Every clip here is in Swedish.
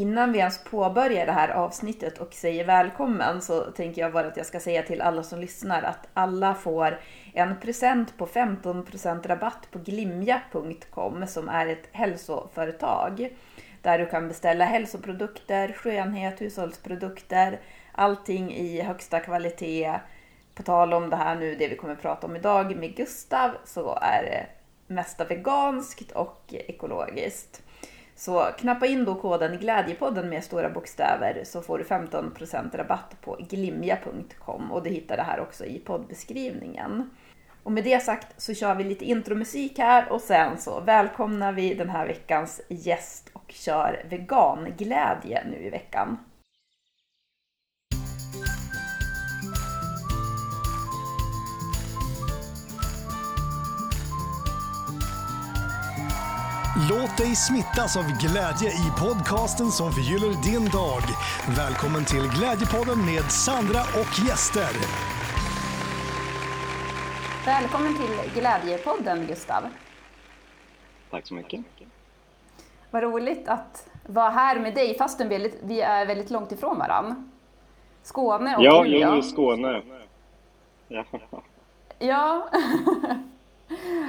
Innan vi ens påbörjar det här avsnittet och säger välkommen så tänker jag bara att jag ska säga till alla som lyssnar att alla får en present på 15% rabatt på glimja.com som är ett hälsoföretag. Där du kan beställa hälsoprodukter, skönhet, hushållsprodukter, allting i högsta kvalitet. På tal om det här nu, det vi kommer att prata om idag med Gustav, så är det mesta veganskt och ekologiskt. Så knappa in då koden Glädjepodden med stora bokstäver så får du 15% rabatt på glimja.com och du hittar det här också i poddbeskrivningen. Och med det sagt så kör vi lite intromusik här och sen så välkomnar vi den här veckans gäst och kör veganglädje nu i veckan. Låt dig smittas av glädje i podcasten som förgyller din dag. Välkommen till Glädjepodden med Sandra och gäster. Välkommen till Glädjepodden Gustav. Tack så mycket. Vad roligt att vara här med dig fastän vi är väldigt långt ifrån varann. Skåne och Ja, jag är i Skåne. Ja. Ja.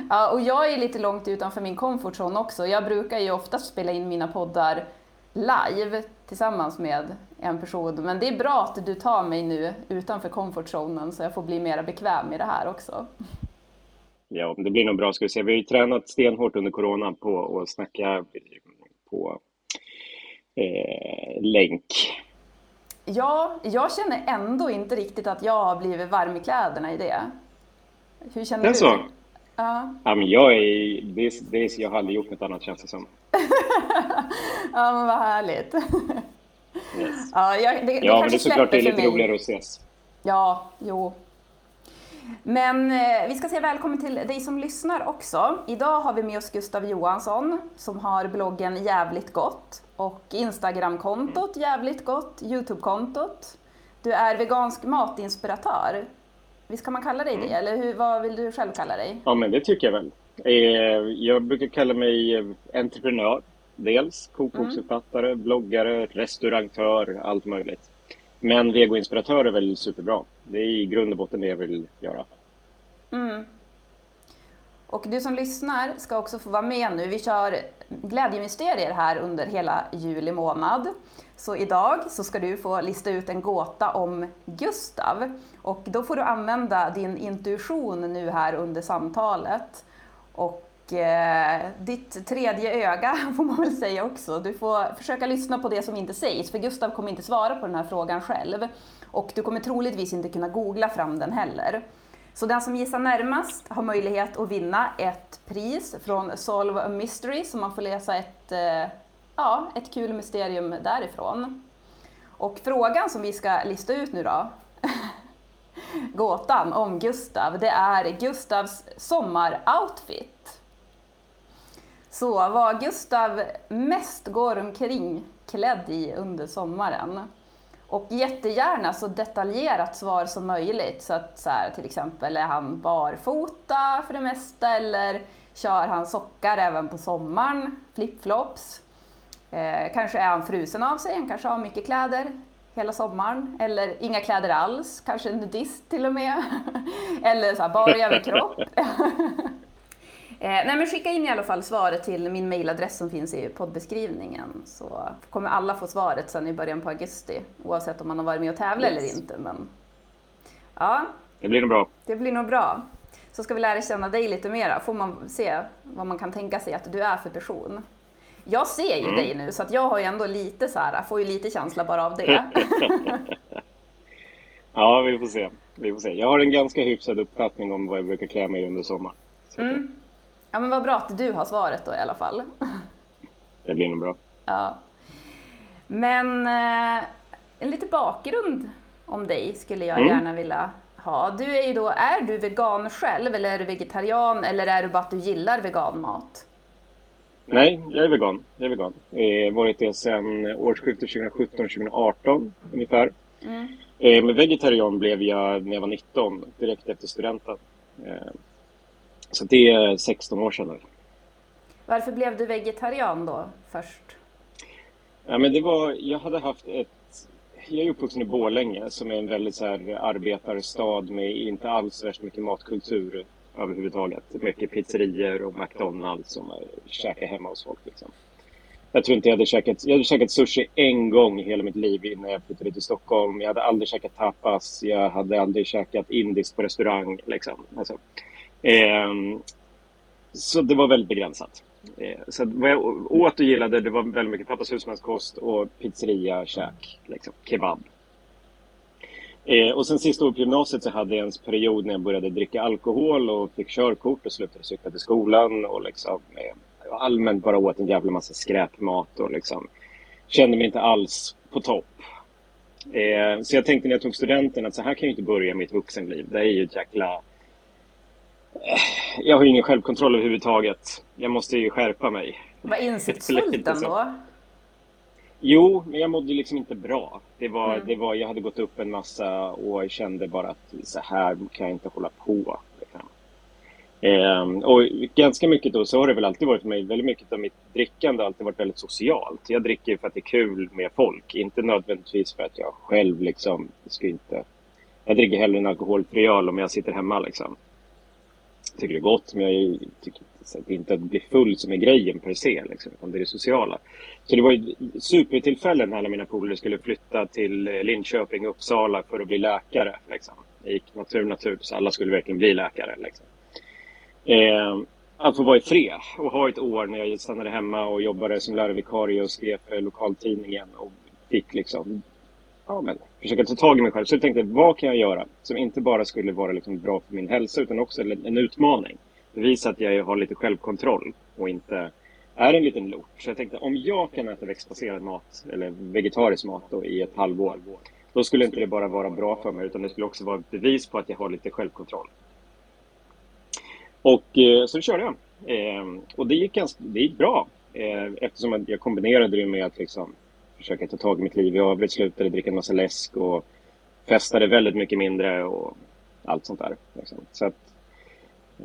ja, och jag är lite långt utanför min comfort zone också. Jag brukar ju oftast spela in mina poddar live tillsammans med en person. Men det är bra att du tar mig nu utanför comfortzonen så jag får bli mer bekväm i det här också. Ja, det blir nog bra ska vi se. Vi har ju tränat stenhårt under corona på att snacka på eh, länk. Ja, jag känner ändå inte riktigt att jag har blivit varm i kläderna i det. Hur känner det du? Så. Ja. ja men jag, är, det är, det är, jag har aldrig gjort något annat känns det som. ja, men vad härligt. Yes. Ja, jag, det, ja det men det är såklart det är lite roligare att ses. Ja, jo. Men eh, vi ska säga välkommen till dig som lyssnar också. Idag har vi med oss Gustav Johansson som har bloggen Jävligt Gott och Instagramkontot Jävligt Gott, Youtube-kontot. Du är vegansk matinspiratör. Visst kan man kalla dig det, mm. eller hur, vad vill du själv kalla dig? Ja, men det tycker jag väl. Eh, jag brukar kalla mig entreprenör dels. Kokboksförfattare, mm. bloggare, restaurangtör, allt möjligt. Men vegoinspiratör är väl superbra. Det är i grund och botten det jag vill göra. Mm. Och du som lyssnar ska också få vara med nu. Vi kör glädjemysterier här under hela juli månad. Så idag så ska du få lista ut en gåta om Gustav. Och då får du använda din intuition nu här under samtalet. Och eh, ditt tredje öga får man väl säga också. Du får försöka lyssna på det som inte sägs, för Gustav kommer inte svara på den här frågan själv. Och du kommer troligtvis inte kunna googla fram den heller. Så den som gissar närmast har möjlighet att vinna ett pris från Solve a Mystery, så man får läsa ett, eh, ja, ett kul mysterium därifrån. Och frågan som vi ska lista ut nu då, gåtan om Gustav, det är Gustavs sommaroutfit. Så vad Gustav mest går omkring klädd i under sommaren. Och jättegärna så detaljerat svar som möjligt. Så att så här, till exempel, är han barfota för det mesta eller kör han sockar även på sommaren? Flipflops? Eh, kanske är han frusen av sig, han kanske har mycket kläder hela sommaren. Eller inga kläder alls, kanske en nudist till och med. eller så här, bara överkropp. Eh, nej men skicka in i alla fall svaret till min mailadress som finns i poddbeskrivningen så kommer alla få svaret sen i början på augusti oavsett om man har varit med och tävlat yes. eller inte. Men, ja, det blir nog bra. Det blir nog bra. Så ska vi lära känna dig lite mera, får man se vad man kan tänka sig att du är för person. Jag ser ju mm. dig nu så att jag har ju ändå lite så här, får ju lite känsla bara av det. ja, vi får se. Vi får se. Jag har en ganska hyfsad uppfattning om vad jag brukar klä mig under sommaren. Mm. Ja men vad bra att du har svaret då i alla fall. Det blir nog bra. Ja. Men eh, en liten bakgrund om dig skulle jag mm. gärna vilja ha. Du är ju då, är du vegan själv eller är du vegetarian eller är du bara att du gillar veganmat? Nej, jag är vegan. Jag är vegan. Har varit det sedan årsskiftet 2017-2018 ungefär. Mm. Eh, men vegetarian blev jag när jag var 19, direkt efter studenten. Eh, så det är 16 år sedan. Varför blev du vegetarian då först? Ja, men det var, jag hade haft ett... Jag är uppvuxen i Borlänge som är en väldigt så här arbetarstad med inte alls värst mycket matkultur överhuvudtaget. Mycket pizzerior och McDonalds som käkar hemma hos folk. Liksom. Jag tror inte jag hade käkat... Jag hade käkat sushi en gång i hela mitt liv innan jag flyttade till Stockholm. Jag hade aldrig käkat tapas. Jag hade aldrig käkat indiskt på restaurang. Liksom. Alltså, eh, så det var väldigt begränsat. Eh, så vad jag åt och gillade det var väldigt mycket pappas husmanskost och pizzeria, käk, liksom, kebab. Eh, och sen sista året på gymnasiet så hade jag en period när jag började dricka alkohol och fick körkort och slutade cykla till skolan och liksom eh, allmänt bara åt en jävla massa skräpmat och liksom kände mig inte alls på topp. Eh, så jag tänkte när jag tog studenten att så här kan jag inte börja mitt vuxenliv. Det är ju ett jäkla... Eh, jag har ingen självkontroll överhuvudtaget. Jag måste ju skärpa mig. Vad insiktsfullt ändå. Jo, men jag mådde liksom inte bra. Det var, mm. det var, jag hade gått upp en massa och kände bara att så här kan jag inte hålla på. Eh, och ganska mycket då så har det väl alltid varit för mig, väldigt mycket av mitt drickande har alltid varit väldigt socialt. Jag dricker för att det är kul med folk, inte nödvändigtvis för att jag själv liksom, ska inte... Jag dricker hellre en alkoholfri öl om jag sitter hemma liksom. Jag tycker det är gott, men jag tycker inte att bli full som är grejen per se, liksom, utan det är det sociala. Så det var ju supertillfällen när alla mina polare skulle flytta till eh, Linköping, Uppsala för att bli läkare. Liksom. Det gick natur, natur, så alla skulle verkligen bli läkare. Liksom. Eh, att få vara i fred och ha ett år när jag stannade hemma och jobbade som lärarvikarie och skrev för lokaltidningen och fick liksom ja, men, försöka ta tag i mig själv. Så jag tänkte, vad kan jag göra som inte bara skulle vara liksom bra för min hälsa utan också en utmaning. Bevisa att jag har lite självkontroll och inte är en liten lort. Så jag tänkte, om jag kan äta växtbaserad mat eller vegetarisk mat då, i ett halvår, då skulle inte det bara vara bra för mig utan det skulle också vara ett bevis på att jag har lite självkontroll. Och eh, så körde jag. Eh, och det gick, ganska, det gick bra. Eh, eftersom jag kombinerade det med att liksom försöka ta tag i mitt liv i övrigt. Slutade dricka en massa läsk och festade väldigt mycket mindre och allt sånt där. Liksom. Så att,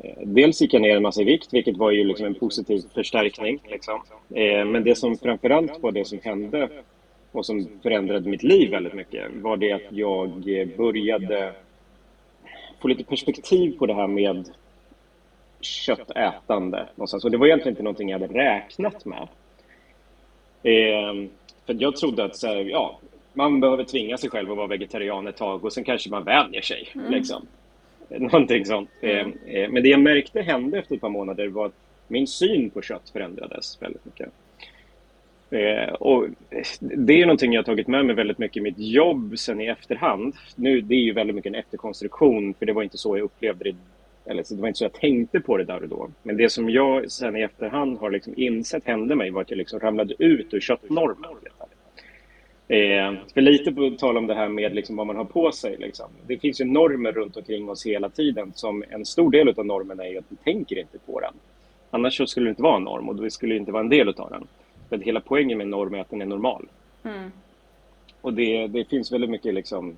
eh, dels gick jag ner en massa i vikt, vilket var ju liksom en positiv förstärkning. Liksom. Eh, men det som framförallt var det som hände och som förändrade mitt liv väldigt mycket var det att jag eh, började få lite perspektiv på det här med köttätande. Någonstans. Och det var egentligen inte någonting jag hade räknat med. Eh, för jag trodde att så här, ja, man behöver tvinga sig själv att vara vegetarian ett tag och sen kanske man vänjer sig. Mm. Liksom. Någonting sånt. Mm. Eh, men det jag märkte hände efter ett par månader var att min syn på kött förändrades väldigt mycket. Eh, och det är någonting jag har tagit med mig väldigt mycket i mitt jobb sen i efterhand. Nu, det är ju väldigt mycket en efterkonstruktion, för det var inte så jag upplevde det eller så det var inte så jag tänkte på det där och då. Men det som jag sen i efterhand har liksom insett hände mig var att jag liksom ramlade ut ur köttnormen. Eh, för lite på tal om det här med liksom vad man har på sig. Liksom. Det finns ju normer runt omkring oss hela tiden som en stor del av normen är att vi tänker inte på den. Annars skulle det inte vara en norm och då skulle det inte vara en del av den. För hela poängen med en norm är att den är normal. Mm. Och det, det finns väldigt mycket liksom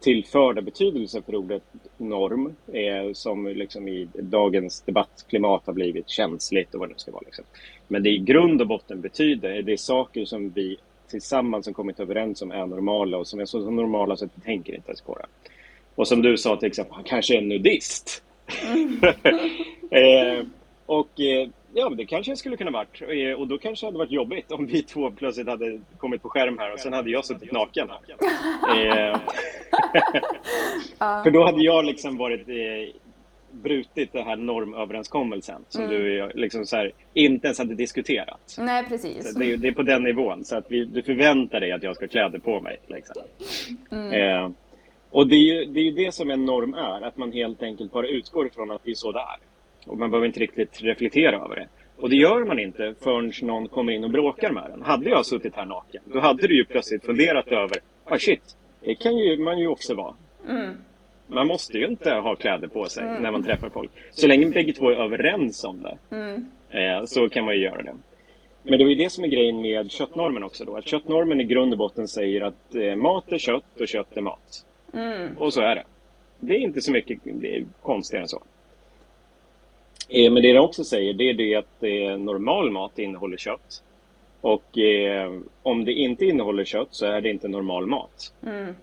tillförda betydelse för ordet norm eh, som liksom i dagens debattklimat har blivit känsligt och vad det nu ska vara. Liksom. Men det i grund och botten betyder, det är saker som vi tillsammans har kommit överens om är normala och som är så normala så att vi tänker inte ens på det. Och som du sa till exempel, han kanske är en nudist. Mm. eh, och eh, Ja, det kanske jag skulle kunna varit. Eh, och då kanske det hade varit jobbigt om vi två plötsligt hade kommit på skärm här och sen hade jag suttit naken. eh, för då hade jag liksom varit eh, brutit den här normöverenskommelsen som mm. du liksom så här, inte ens hade diskuterat. Nej, precis. Det, det, är på den nivån. Så att vi, du förväntar dig att jag ska ha kläder på mig. Liksom. Mm. Eh, och det är, ju, det är ju det som en norm är, att man helt enkelt bara utgår ifrån att det är så det är. Och man behöver inte riktigt reflektera över det. Och det gör man inte förrän någon kommer in och bråkar med den. Hade jag suttit här naken, då hade du ju plötsligt funderat över, ah shit, det kan ju man ju också vara. Mm. Man måste ju inte ha kläder på sig mm. när man träffar folk. Så länge bägge två är överens om det, mm. eh, så kan man ju göra det. Men det är ju det som är grejen med köttnormen också då. Att köttnormen i grund och botten säger att eh, mat är kött och kött är mat. Mm. Och så är det. Det är inte så mycket konstigare än så. Eh, men det den också säger det är det att eh, normal mat innehåller kött. Och eh, om det inte innehåller kött så är det inte normal mat. Mm.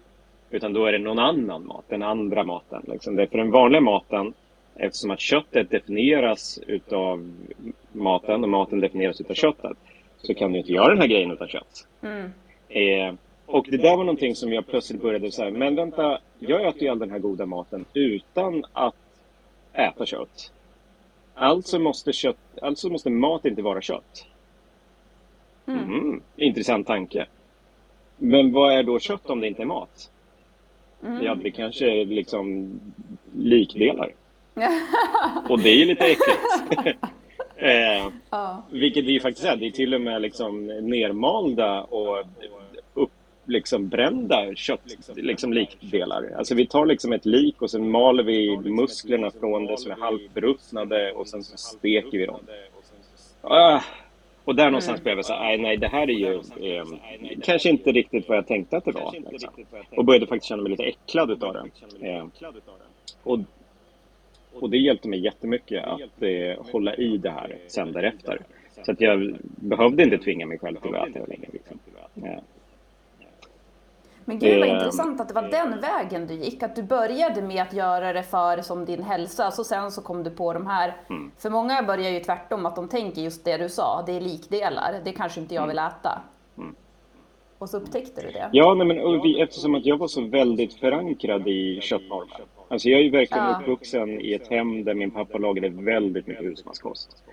Utan då är det någon annan mat, den andra maten. Liksom. Det är för den vanliga maten, eftersom att köttet definieras utav maten och maten definieras utav köttet, så kan du inte göra den här grejen utan kött. Mm. Eh, och det där var någonting som jag plötsligt började säga, men vänta, jag äter ju all den här goda maten utan att äta kött. Alltså måste, kött, alltså måste mat inte vara kött. Mm. Intressant tanke. Men vad är då kött om det inte är mat? Ja, det kanske är liksom likdelar. och det är ju lite äckligt. eh, Ja. vilket det ju faktiskt är. Det är till och med liksom nermalda och liksom brända kött, liksom likdelar. Alltså vi tar liksom ett lik och sen maler vi musklerna från det som är halvt beruttnade och sen så steker vi dem. Ah, och där någonstans blev jag så här, nej, det här är ju eh, kanske inte riktigt vad jag tänkte att det var. Liksom. Och började faktiskt känna mig lite äcklad utav det. Eh, och, och det hjälpte mig jättemycket att eh, hålla i det här sen därefter. Så att jag behövde inte tvinga mig själv till att äta det längre. Liksom. Ja. Men gud vad intressant att det var den vägen du gick. Att du började med att göra det för som din hälsa, så sen så kom du på de här. Mm. För många börjar ju tvärtom, att de tänker just det du sa, det är likdelar, det kanske inte jag vill äta. Och så upptäckte du det. Mm. Ja, nej, men vi, eftersom att jag var så väldigt förankrad i köttnormen. Alltså jag är ju verkligen Ja. uppvuxen i ett hem där min pappa lagade väldigt mycket husmanskost.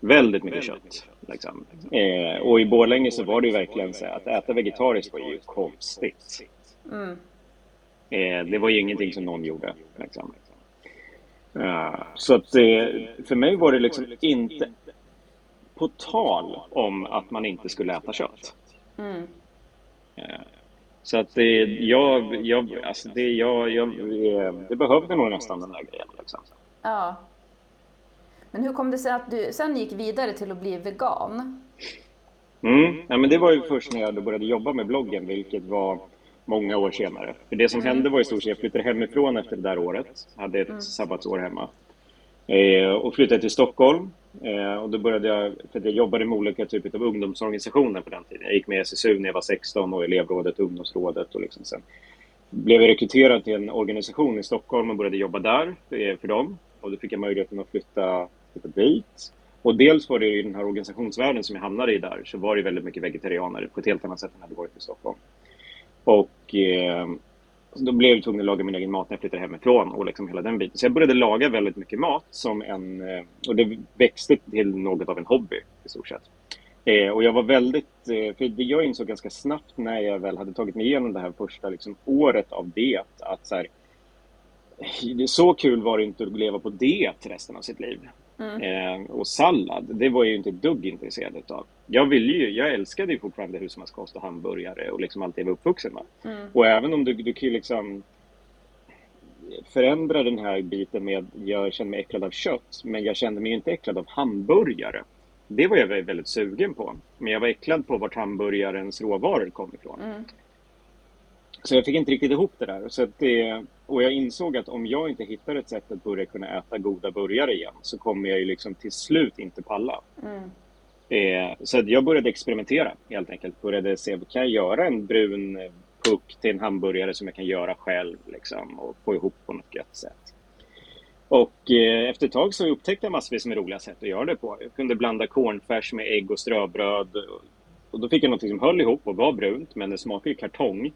Väldigt mycket kött. Liksom. Eh, och i Borlänge så var det ju verkligen så att äta vegetariskt var ju konstigt. Mm. Eh, det var ju ingenting som någon gjorde. Liksom. Eh, så att eh, för mig var det liksom inte på tal om att man inte skulle äta kött. Mm. Eh, Så att det, jag, jag, alltså det, jag, jag, det behövde nog nästan den där grejen. Liksom. Ja. Men hur kom det sig att du sen gick vidare till att bli vegan? Mm. Ja, men det var ju först när jag började jobba med bloggen, vilket var många år senare. För det som hände var i stort sett, jag flyttade hemifrån efter det där året. Jag hade ett sabbatsår hemma. Eh, och flyttade till Stockholm. Eh, och då började jag, för att jag jobbade med olika typer av ungdomsorganisationer på den tiden. Jag gick med i SSU när jag var 16 och elevrådet, ungdomsrådet och liksom sen blev jag rekryterad till en organisation i Stockholm och började jobba där eh, för dem. Och då fick jag möjligheten att flytta dit. Och dels var det i den här organisationsvärlden som jag hamnade i där så var det väldigt mycket vegetarianer på ett helt annat sätt än jag hade varit i Stockholm. Och eh, då blev jag tvungen att laga min egen mat när jag flyttade hemifrån och liksom hela den biten. Så jag började laga väldigt mycket mat som en, eh, och det växte till något av en hobby i stort sett. Eh, och jag var väldigt, eh, för det jag insåg ganska snabbt när jag väl hade tagit mig igenom det här första liksom, året av det, att så här, det så kul var det inte att leva på det resten av sitt liv. Eh, och sallad, det var jag ju inte ett dugg intresserad utav. Jag, ville ju, jag älskade ju fortfarande husmanskost och hamburgare och liksom allt det jag var uppvuxen med. Och även om du, du kan ju liksom förändra den här biten med jag känner mig äcklad av kött, men jag kände mig inte äcklad av hamburgare. Det var jag väldigt sugen på. Men jag var äcklad på vart hamburgarens råvaror kom ifrån. Så jag fick inte riktigt ihop det där. Så det, och jag insåg att om jag inte hittar ett sätt att börja kunna äta goda burgare igen så kommer jag ju liksom till slut inte palla. Eh, så jag började experimentera helt enkelt. Började se, kan jag göra en brun eh, puck till en hamburgare som jag kan göra själv liksom, och få ihop på något gött sätt. Och eh, efter ett tag så upptäckte jag massvis med roliga sätt att göra det på. Jag kunde blanda cornfärs med ägg och ströbröd. Och, och då fick jag något som höll ihop och var brunt, men det smakade ju kartong.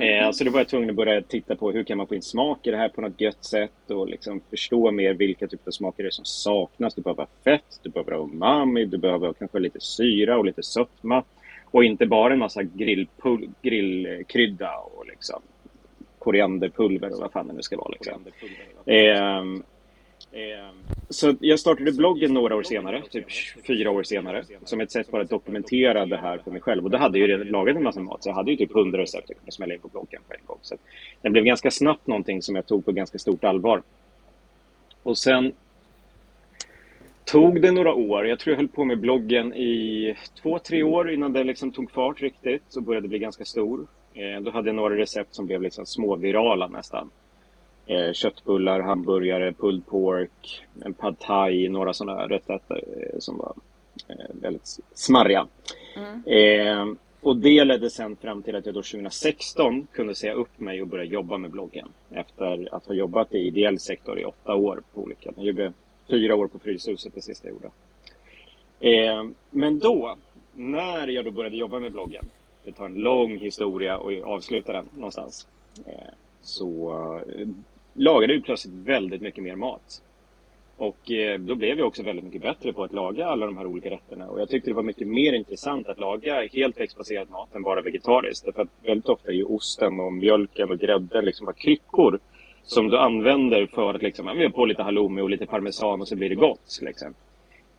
Eh, så då var jag tvungen att börja titta på hur kan man få in smak i det här på något gött sätt och liksom förstå mer vilka typer av smaker det är som saknas. Du behöver ha fett, du behöver ha umami, du behöver kanske lite syra och lite sötma. Och inte bara en massa grillpul- grillkrydda och liksom korianderpulver och vad fan det nu ska vara. Liksom. Ehm, ehm, så jag startade bloggen några år senare, typ fyra år senare, som ett sätt bara att dokumentera det här för mig själv. Och då hade jag ju redan lagat en massa mat, så jag hade ju typ hundra recept jag kunde smälla in på bloggen på en gång. Så den blev ganska snabbt någonting som jag tog på ganska stort allvar. Och sen tog det några år. Jag tror jag höll på med bloggen i två, tre år innan den liksom tog fart riktigt och började bli ganska stor. Eh, då hade jag några recept som blev liksom småvirala nästan. Eh, köttbullar, hamburgare, pulled pork, en pad thai, några sådana rätter eh, som var väldigt smarriga. Mm. Och det ledde sen fram till att jag då 2016 kunde säga upp mig och börja jobba med bloggen. Efter att ha jobbat i ideell sektor i åtta år på olika. Jag jobbade fyra år på Fryshuset det sista jag gjorde. Eh, men då, när jag då började jobba med bloggen, det tar en lång historia och avsluta den någonstans, eh, så eh, lagade vi plötsligt väldigt mycket mer mat. Och eh, då blev jag också väldigt mycket bättre på att laga alla de här olika rätterna. Och jag tyckte det var mycket mer intressant att laga helt växtbaserad mat än bara vegetariskt. Därför att väldigt ofta är ju osten och mjölken och grädden liksom bara kryckor som du använder för att liksom, ja, på lite halloumi och lite parmesan och så blir det gott. Liksom.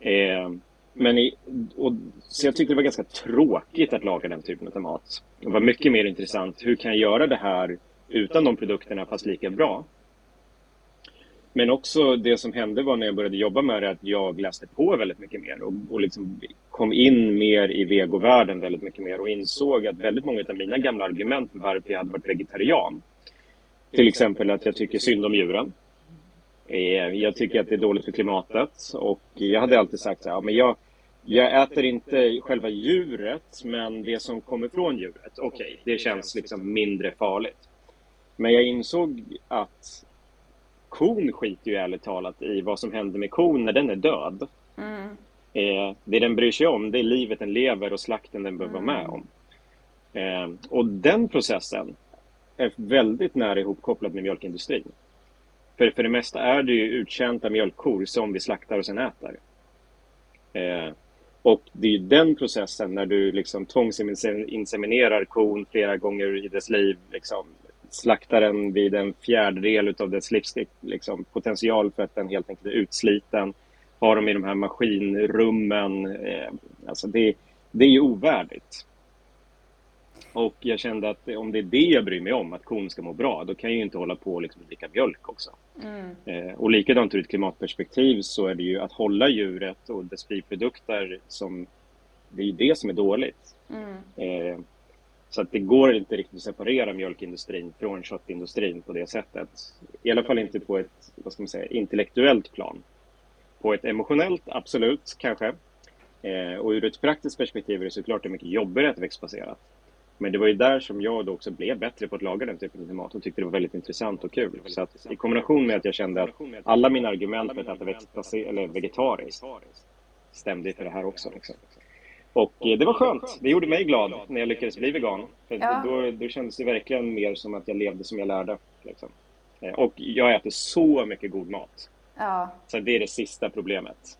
Eh, men i, och, så jag tyckte det var ganska tråkigt att laga den typen av mat. Det var mycket mer intressant, hur kan jag göra det här utan de produkterna fast lika bra? Men också det som hände var när jag började jobba med det att jag läste på väldigt mycket mer och, och liksom kom in mer i vegovärlden väldigt mycket mer och insåg att väldigt många av mina gamla argument varför jag hade varit vegetarian, till exempel att jag tycker synd om djuren, eh, jag tycker att det är dåligt för klimatet och jag hade alltid sagt så här, ja, men jag, jag äter inte själva djuret, men det som kommer från djuret, okej, okay, det känns liksom mindre farligt. Men jag insåg att kon skiter ju ärligt talat i vad som händer med kon när den är död. Mm. Eh, det den bryr sig om det är livet den lever och slakten den behöver mm. vara med om. Eh, och den processen är väldigt nära ihopkopplad med mjölkindustrin. För, för det mesta är det ju uttjänta mjölkkor som vi slaktar och sen äter. Eh, och det är den processen när du liksom tvångsinseminerar kon flera gånger i dess liv, liksom, slaktar den vid en fjärdedel av dess livspotential liksom, för att den helt enkelt är utsliten. Har dem i de här maskinrummen. Eh, alltså det, det är ju ovärdigt. Och jag kände att om det är det jag bryr mig om, att kon ska må bra, då kan jag ju inte hålla på och liksom dricka mjölk också. Mm. Eh, och likadant ur ett klimatperspektiv så är det ju att hålla djuret och dess biprodukter som, det är ju det som är dåligt. Mm. Eh, så att det går inte riktigt att separera mjölkindustrin från köttindustrin på det sättet. I alla fall inte på ett vad ska man säga, intellektuellt plan. På ett emotionellt, absolut, kanske. Eh, och ur ett praktiskt perspektiv är det såklart det mycket jobbigare att växtbaserat. Men det var ju där som jag då också blev bättre på att laga den typen av mat och tyckte det var väldigt intressant och kul. Så att i kombination med att jag kände att alla mina argument för att äta växtbaserat eller vegetariskt stämde för det här också. Liksom. Och eh, det var skönt. Det gjorde mig glad när jag lyckades bli vegan. För ja. då, då kändes det verkligen mer som att jag levde som jag lärde. Liksom. Eh, och jag äter så mycket god mat. Ja. Så det är det sista problemet.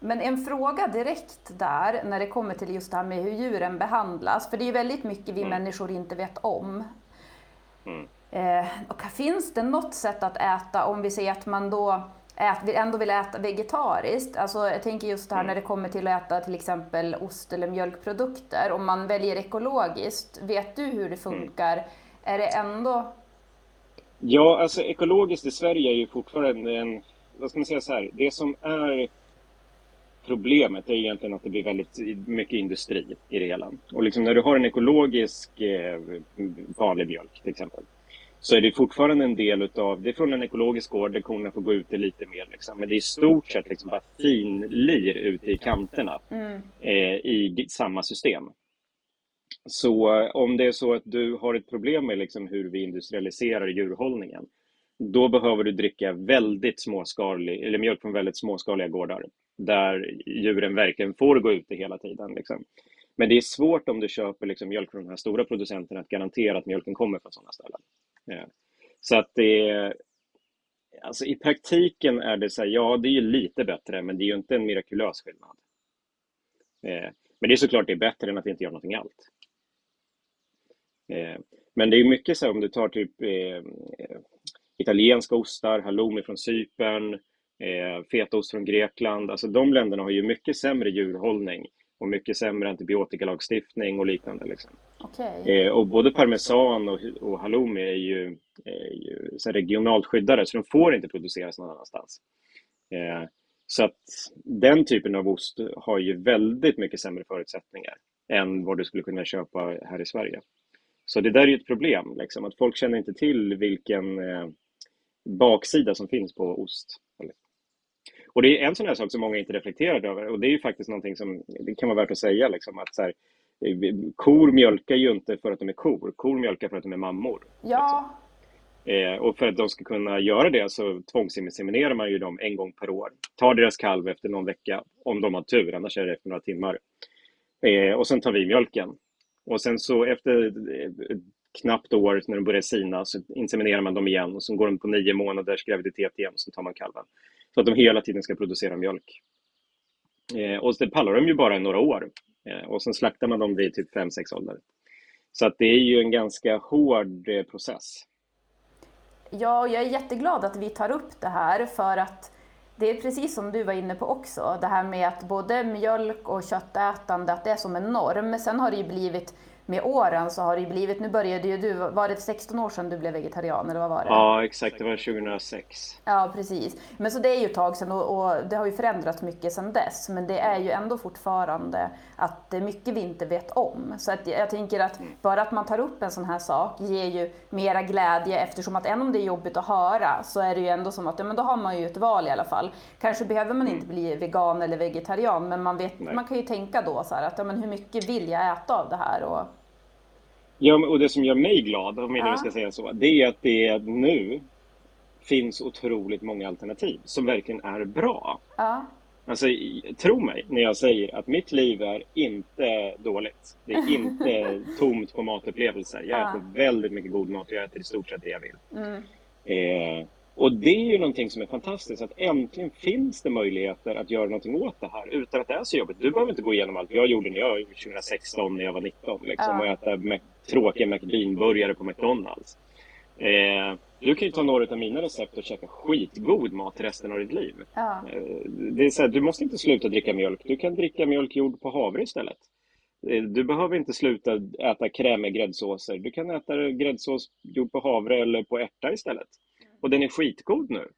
Men en fråga direkt där när det kommer till just det här med hur djuren behandlas. För det är väldigt mycket vi mm. människor inte vet om. Mm. Eh, och finns det något sätt att äta om vi säger att man då ät, ändå vill äta vegetariskt. Alltså, jag tänker just det här mm. när det kommer till att äta till exempel ost eller mjölkprodukter. Om man väljer ekologiskt, vet du hur det mm. funkar? Är det ändå... Ja, alltså ekologiskt i Sverige är ju fortfarande en... Vad ska man säga så här? Det som är problemet är egentligen att det blir väldigt mycket industri i det hela. Och liksom när du har en ekologisk eh, vanlig mjölk till exempel så är det fortfarande en del utav, det är från en ekologisk gård där korna får gå ute lite mer liksom. Men det är i stort sett liksom bara finlir ute i kanterna mm. eh, i samma system. Så eh, om det är så att du har ett problem med liksom hur vi industrialiserar djurhållningen, då behöver du dricka väldigt småskalig, eller mjölk från väldigt småskaliga gårdar, där djuren verkligen får gå ute hela tiden. Liksom. Men det är svårt om du köper liksom mjölk från de här stora producenterna att garantera att mjölken kommer från sådana ställen. Eh, så att det alltså i praktiken är det så här, ja det är ju lite bättre men det är ju inte en mirakulös skillnad. Eh, men det är såklart det är bättre än att inte göra någonting allt. Eh, men det är mycket så här, om du tar typ italienska ostar, halloumi från Cypern, eh, fetaost från Grekland. Alltså de länderna har ju mycket sämre djurhållning och mycket sämre antibiotikalagstiftning och liknande. Liksom. Okay. Eh, och både parmesan och, och halloumi är ju, är ju så regionalt skyddade, så de får inte produceras någon annanstans. Eh, så att den typen av ost har ju väldigt mycket sämre förutsättningar än vad du skulle kunna köpa här i Sverige. Så det där är ju ett problem, liksom, att folk känner inte till vilken eh, baksida som finns på ost. Och det är en sån här sak som många inte reflekterar över och det är ju faktiskt någonting som det kan vara värt att säga liksom att så här, kor mjölkar ju inte för att de är kor, kor mjölkar för att de är mammor. Ja. Liksom. Eh, och för att de ska kunna göra det så tvångsinseminerar man ju dem en gång per år. Tar deras kalv efter någon vecka, om de har tur, annars är det efter några timmar. Eh, och sen tar vi mjölken. Och sen så efter ett knappt år, när de börjar sina, så inseminerar man dem igen och så går de på nio månaders graviditet igen och så tar man kalven. Så att de hela tiden ska producera mjölk. Eh, och det pallar de ju bara några år. Eh, och sen slaktar man dem vid typ 5-6 ålder. Så att det är ju en ganska hård eh, process. Ja, jag är jätteglad att vi tar upp det här för att det är precis som du var inne på också, det här med att både mjölk och köttätande, att det är som en norm. Sen har det ju blivit med åren så har det blivit, nu började ju du, var det 16 år sedan du blev vegetarian eller vad var det? Ja exakt, det var 2006. Ja precis. Men så det är ju ett tag sedan och, och, det har ju förändrats mycket sedan dess. Men det är ju ändå fortfarande att det är mycket vi inte vet om. Så att jag tänker att bara att man tar upp en sån här sak ger ju mera glädje eftersom att även om det är jobbigt att höra så är det ju ändå som att ja, men då har man ju ett val i alla fall. Kanske behöver man inte bli vegan eller vegetarian men man, vet, man kan ju tänka då så här att ja, men hur mycket vill jag äta av det här? Och, Ja, och det som gör mig glad, om jag nu ska säga så, det är att det nu finns otroligt många alternativ som verkligen är bra. Ja. Alltså, tro mig när jag säger att mitt liv är inte dåligt. Det är inte tomt på matupplevelser. Jag ja. äter väldigt mycket god mat och jag äter i stort sett det jag vill. Mm. Eh, och det är ju någonting som är fantastiskt, att äntligen finns det möjligheter att göra någonting åt det här utan att det är så jobbigt. Du behöver inte gå igenom allt jag gjorde när jag 2016 när jag var 19 liksom, och äta tråkiga McBean-burgare på McDonalds. Eh, du kan ju ta några av mina recept och käka skitgod mat resten av ditt liv. Ja. Eh, det är så här, du måste inte sluta dricka mjölk. Du kan dricka mjölk gjord på havre istället. Eh, du behöver inte sluta äta krämiga gräddsåser. Du kan äta gräddsås gjord på havre eller på ärta istället. Och den är skitgod nu.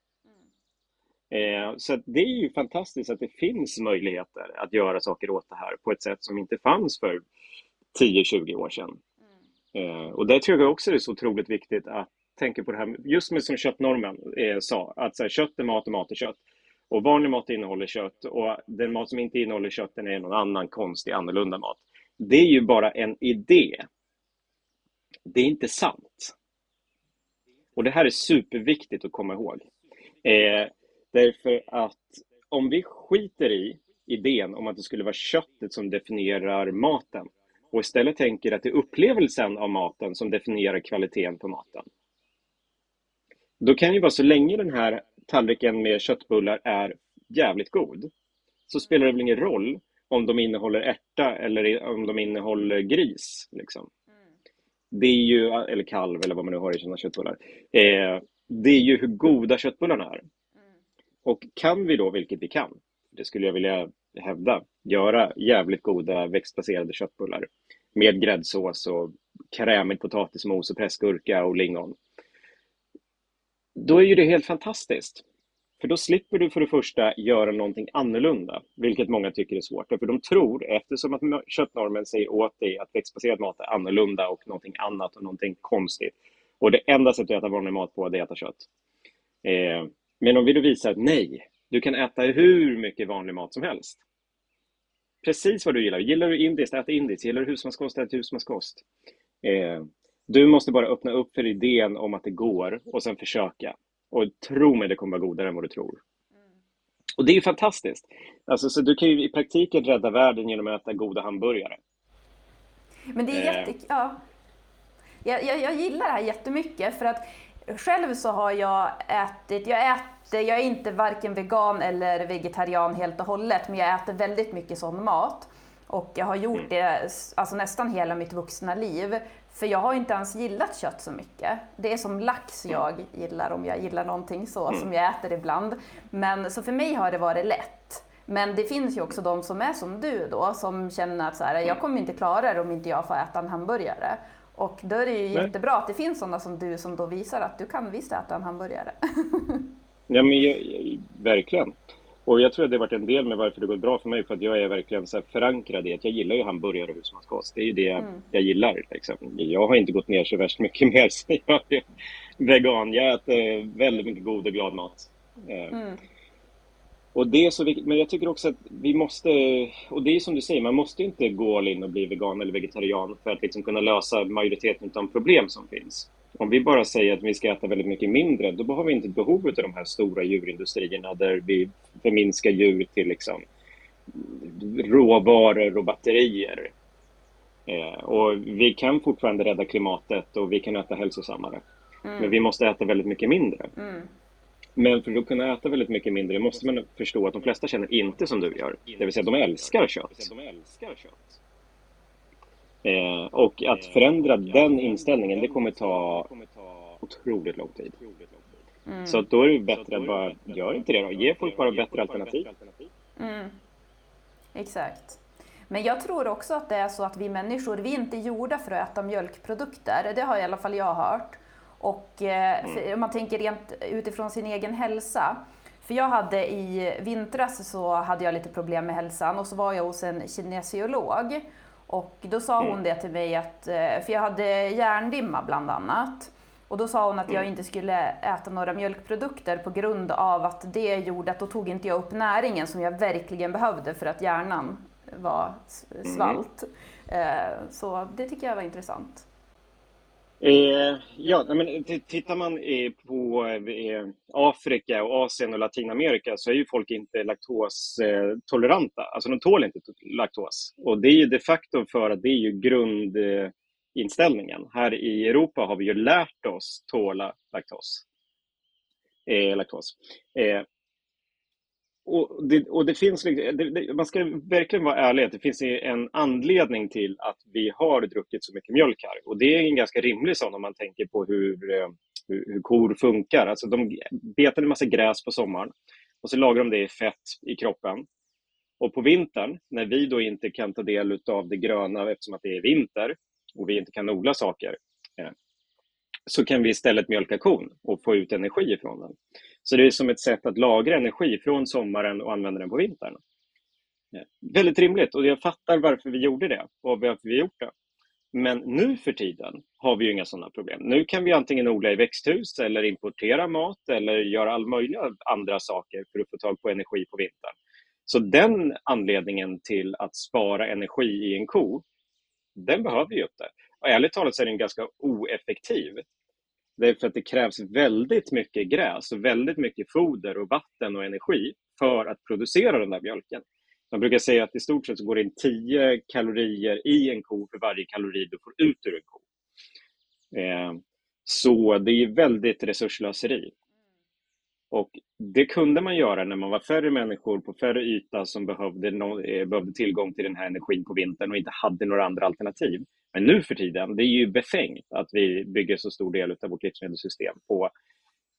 Eh, så det är ju fantastiskt att det finns möjligheter att göra saker åt det här på ett sätt som inte fanns för 10-20 år sedan. Eh, och det tror jag också är så otroligt viktigt att tänka på det här, just med som köttnormen eh, sa, att så här, kött är mat och mat är kött. Och vanlig mat innehåller kött och den mat som inte innehåller kött den är någon annan konstig, annorlunda mat. Det är ju bara en idé. Det är inte sant. Och det här är superviktigt att komma ihåg. Eh, därför att om vi skiter i idén om att det skulle vara köttet som definierar maten och istället tänker att det är upplevelsen av maten som definierar kvaliteten på maten. Då kan ju vara så länge den här tallriken med köttbullar är jävligt god så spelar det väl ingen roll om de innehåller ärta eller om de innehåller gris. Liksom. Det är ju, eller kalv eller vad man nu har i sina köttbullar. Eh, det är ju hur goda köttbullarna är. Och kan vi då, vilket vi kan, det skulle jag vilja hävda, göra jävligt goda växtbaserade köttbullar med gräddsås och krämig potatismos och pressgurka och lingon. Då är ju det helt fantastiskt. För då slipper du för det första göra någonting annorlunda, vilket många tycker är svårt. För de tror, eftersom att köttnormen säger åt dig att växtbaserad mat är annorlunda och någonting annat och någonting konstigt. Och det enda sättet att äta vanlig mat på är att äta kött. Eh, men om vi då visar att nej, du kan äta hur mycket vanlig mat som helst. Precis vad du gillar. Gillar du indiskt, ät indiskt. Gillar du husmanskost, ät husmanskost. Eh, du måste bara öppna upp för idén om att det går och sen försöka. Och tro mig, det kommer vara godare än vad du tror. Och det är ju fantastiskt. Alltså, så du kan ju i praktiken rädda världen genom att äta goda hamburgare. Men det är jätte... Eh. Ja. Jag, jag, jag gillar det här jättemycket för att själv så har jag ätit, jag äter, jag är inte varken vegan eller vegetarian helt och hållet, men jag äter väldigt mycket sån mat. Och jag har gjort mm. det alltså nästan hela mitt vuxna liv. För jag har inte ens gillat kött så mycket. Det är som lax mm. jag gillar, om jag gillar någonting så, mm. som jag äter ibland. Men så för mig har det varit lätt. Men det finns ju också de som är som du då, som känner att så här, jag kommer inte klara det om inte jag får äta en hamburgare. Och då är det ju Nej. jättebra att det finns sådana som du som då visar att du kan visst äta en hamburgare. ja, men jag, jag, verkligen. Och jag tror att det har varit en del med varför det går bra för mig, för att jag är verkligen så förankrad i att jag gillar ju hamburgare och husmanskost. Det är ju det mm. jag gillar. Liksom. Jag har inte gått ner så värst mycket mer sen jag är vegan. Jag äter väldigt mycket god och glad mat. Eh, mm. Och det är så viktigt, men jag tycker också att vi måste, och det är som du säger, man måste inte gå all in och bli vegan eller vegetarian för att liksom kunna lösa majoriteten av de problem som finns. Om vi bara säger att vi ska äta väldigt mycket mindre, då har vi inte behov av de här stora djurindustrierna där vi förminskar djur till liksom råvaror och batterier. Eh, och vi kan fortfarande rädda klimatet och vi kan äta hälsosammare. Mm. Men vi måste äta väldigt mycket mindre. Mm. Men för att kunna äta väldigt mycket mindre måste man förstå att de flesta känner inte som du gör. Det vill säga, de älskar kött. Eh, och att förändra den inställningen, det kommer ta otroligt lång tid. Mm. Så då är det bättre att bara, gör inte det då. Ge folk bara bättre alternativ. Mm. Exakt. Men jag tror också att det är så att vi människor, vi är inte gjorda för att äta mjölkprodukter. Det har i alla fall jag hört. Och eh, mm. om man tänker rent utifrån sin egen hälsa. För jag hade i vintras så hade jag lite problem med hälsan och så var jag hos en kinesiolog. Och då sa hon mm. det till mig att, eh, för jag hade hjärndimma bland annat. Och då sa hon att jag mm. inte skulle äta några mjölkprodukter på grund av att det gjorde att då tog inte jag upp näringen som jag verkligen behövde för att hjärnan var svalt. Mm. Så det tycker jag var intressant. Eh, ja, men tittar man eh, på eh, Afrika, och Asien och Latinamerika så är ju folk inte laktostoleranta. Alltså de tål inte laktos. Och det är ju de facto för att det är ju grundinställningen. Här i Europa har vi ju lärt oss tåla laktos. Eh, laktos. Eh, och det, och det finns, liksom, det, det, man ska verkligen vara ärlig, att det finns en anledning till att vi har druckit så mycket mjölk här. Och det är en ganska rimlig sån om man tänker på hur, eh, hur, hur kor funkar. Alltså de betar en massa gräs på sommaren och så lagrar de det i fett i kroppen. Och på vintern, när vi då inte kan ta del av det gröna eftersom att det är vinter och vi inte kan odla saker, så kan vi istället mjölka kon och få ut energi ifrån den. Så det är som ett sätt att lagra energi från sommaren och använda den på vintern. Ja. Väldigt rimligt och jag fattar varför vi gjorde det och varför vi gjort det. Men nu för tiden har vi ju inga sådana problem. Nu kan vi antingen odla i växthus eller importera mat eller göra all möjliga andra saker för att få tag på energi på vintern. Så den anledningen till att spara energi i en ko, den behöver vi ju inte. Och ärligt talat så är den ganska oeffektiv. Det är för att det krävs väldigt mycket gräs och väldigt mycket foder och vatten och energi för att producera den där mjölken. Man brukar säga att i stort sett så går det in 10 kalorier i en ko för varje kalori du får ut ur en ko. Eh, så det är väldigt resurslöseri. Och det kunde man göra när man var färre människor på färre yta som behövde, no eh, behövde tillgång till den här energin på vintern och inte hade några andra alternativ. Men nu för tiden, det är ju befängt att vi bygger så stor del av vårt livsmedelssystem på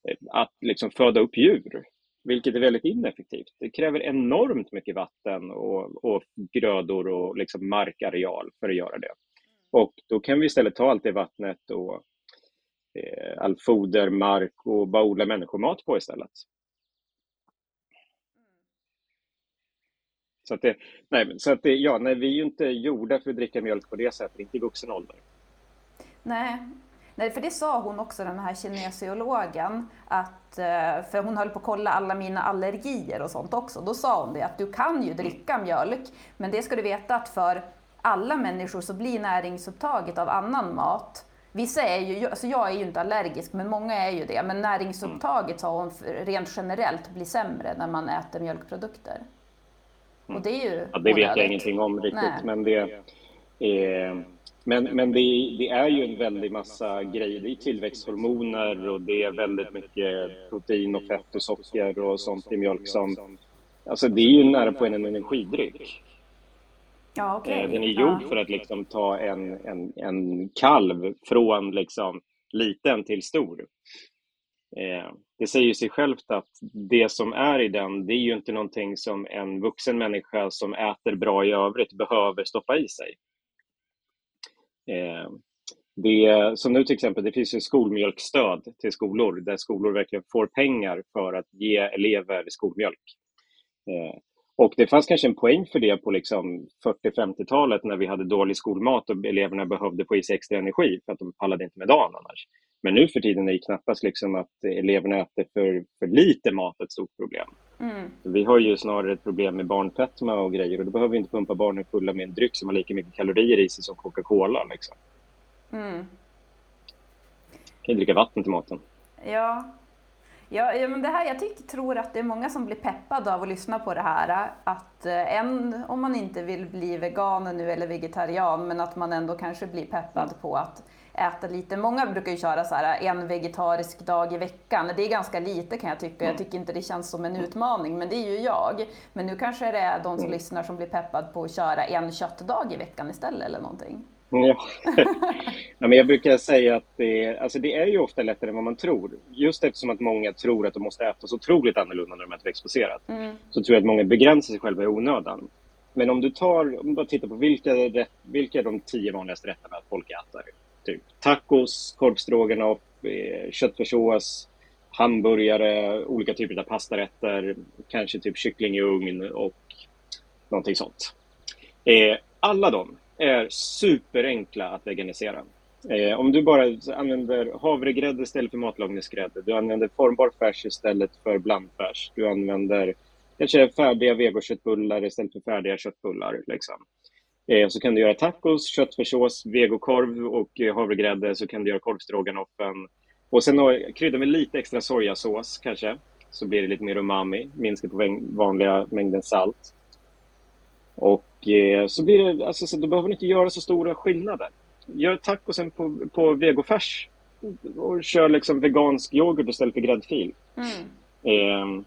eh, att liksom föda upp djur, vilket är väldigt ineffektivt. Det kräver enormt mycket vatten och, och grödor och liksom markareal för att göra det. Och då kan vi istället ta allt det vattnet och eh, all foder, mark och bara odla människomat på istället. Så att det, nej, så att det, ja, nej, vi är ju inte gjorda för att dricka mjölk på det sättet, inte i vuxen ålder. Nej. Nej, för det sa hon också, den här kinesiologen, att, eh, för hon höll på att kolla alla mina allergier och sånt också. Då sa hon det att du kan ju dricka mjölk, men det ska du veta att för alla människor så blir näringsupptaget av annan mat Vissa är ju, alltså jag är ju inte allergisk, men många är ju det. Men näringsupptaget, sa hon, rent generellt blir sämre när man äter mjölkprodukter. Och det är ju ja, Det vet jag ingenting om riktigt, Nej. men det är, men, men det, det, är ju en väldig massa grejer. Det är tillväxthormoner och det är väldigt mycket protein och fett och socker och sånt i mjölk som... Alltså det är ju nära på en energidryck. Ja, okay. Den är gjord ja. för att liksom ta en, en, en kalv från liksom liten till stor. Eh, det säger sig självt att det som är i den, det är ju inte någonting som en vuxen människa som äter bra i övrigt behöver stoppa i sig. Eh, det, som nu till exempel, det finns ju skolmjölkstöd till skolor där skolor verkligen får pengar för att ge elever skolmjölk. Eh, och det fanns kanske en poäng för det på liksom 40-50-talet när vi hade dålig skolmat och eleverna behövde få i sig extra energi för att de pallade inte med dagen annars. Men nu för tiden är det knappast liksom att eleverna äter för, för lite mat ett stort problem. Mm. Vi har ju snarare ett problem med barnfetma och grejer och då behöver vi inte pumpa barnen fulla med en dryck som har lika mycket kalorier i sig som Coca-Cola. Liksom. Mm. kan ju dricka vatten till maten. Ja, Ja, ja, men det här, jag tycker, tror att det är många som blir peppade av att lyssna på det här. Att eh, en, om man inte vill bli vegan nu eller vegetarian, men att man ändå kanske blir peppad på att äta lite. Många brukar ju köra så här en vegetarisk dag i veckan. Det är ganska lite kan jag tycka. Jag tycker inte det känns som en utmaning, men det är ju jag. Men nu kanske det är de som mm. lyssnar som blir peppad på att köra en köttdag i veckan istället eller någonting. Ja. ja, men jag brukar säga att det, alltså det är ju ofta lättare än vad man tror. Just eftersom att många tror att de måste äta så otroligt annorlunda när de äter exposerat. Mm. Så tror jag att många begränsar sig själva i onödan. Men om du tar, om du bara tittar på vilka, vilka är de tio vanligaste rätterna att folk äter? Typ tacos, korvstroganoff, eh, köttfärssås, hamburgare, olika typer av pastarätter, kanske typ kyckling i ugn och någonting sånt. Eh, alla de är superenkla att veganisera. Eh, om du bara använder havregrädde istället för matlagningsgrädde, du använder formbar färs istället för blandfärs, du använder kanske färdiga vegoköttbullar istället för färdiga köttbullar. Liksom. Eh, så kan du göra tacos, köttfärssås, vegokorv och eh, havregrädde, så kan du göra korvstroganoffen. Och sen krydda med lite extra sojasås kanske, så blir det lite mer umami, minska på vanliga mängden salt. Och eh, så blir det, alltså, så du behöver inte göra så stora skillnader. Gör tacosen på, på vegofärs och kör liksom vegansk yoghurt istället för gräddfil. Mm. Eh,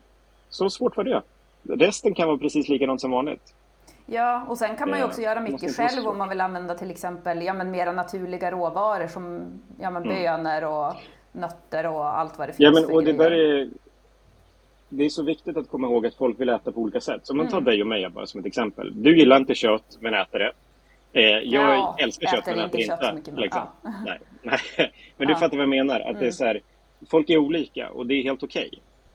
så svårt var det. Resten kan vara precis likadant som vanligt. Ja, och sen kan man ju också göra mycket själv om man vill använda till exempel ja, men mera naturliga råvaror som ja, men mm. bönor och nötter och allt vad det finns ja, men, och det där är, det är så viktigt att komma ihåg att folk vill äta på olika sätt. Så om man tar mm. dig och mig bara som ett exempel. Du gillar inte kött, men äter det. Eh, jag ja, älskar kött, men äter inte. inte liksom. ja. nej, nej. Men du fattar vad jag menar. Att mm. det är mm. så här, folk är olika och det är helt okej.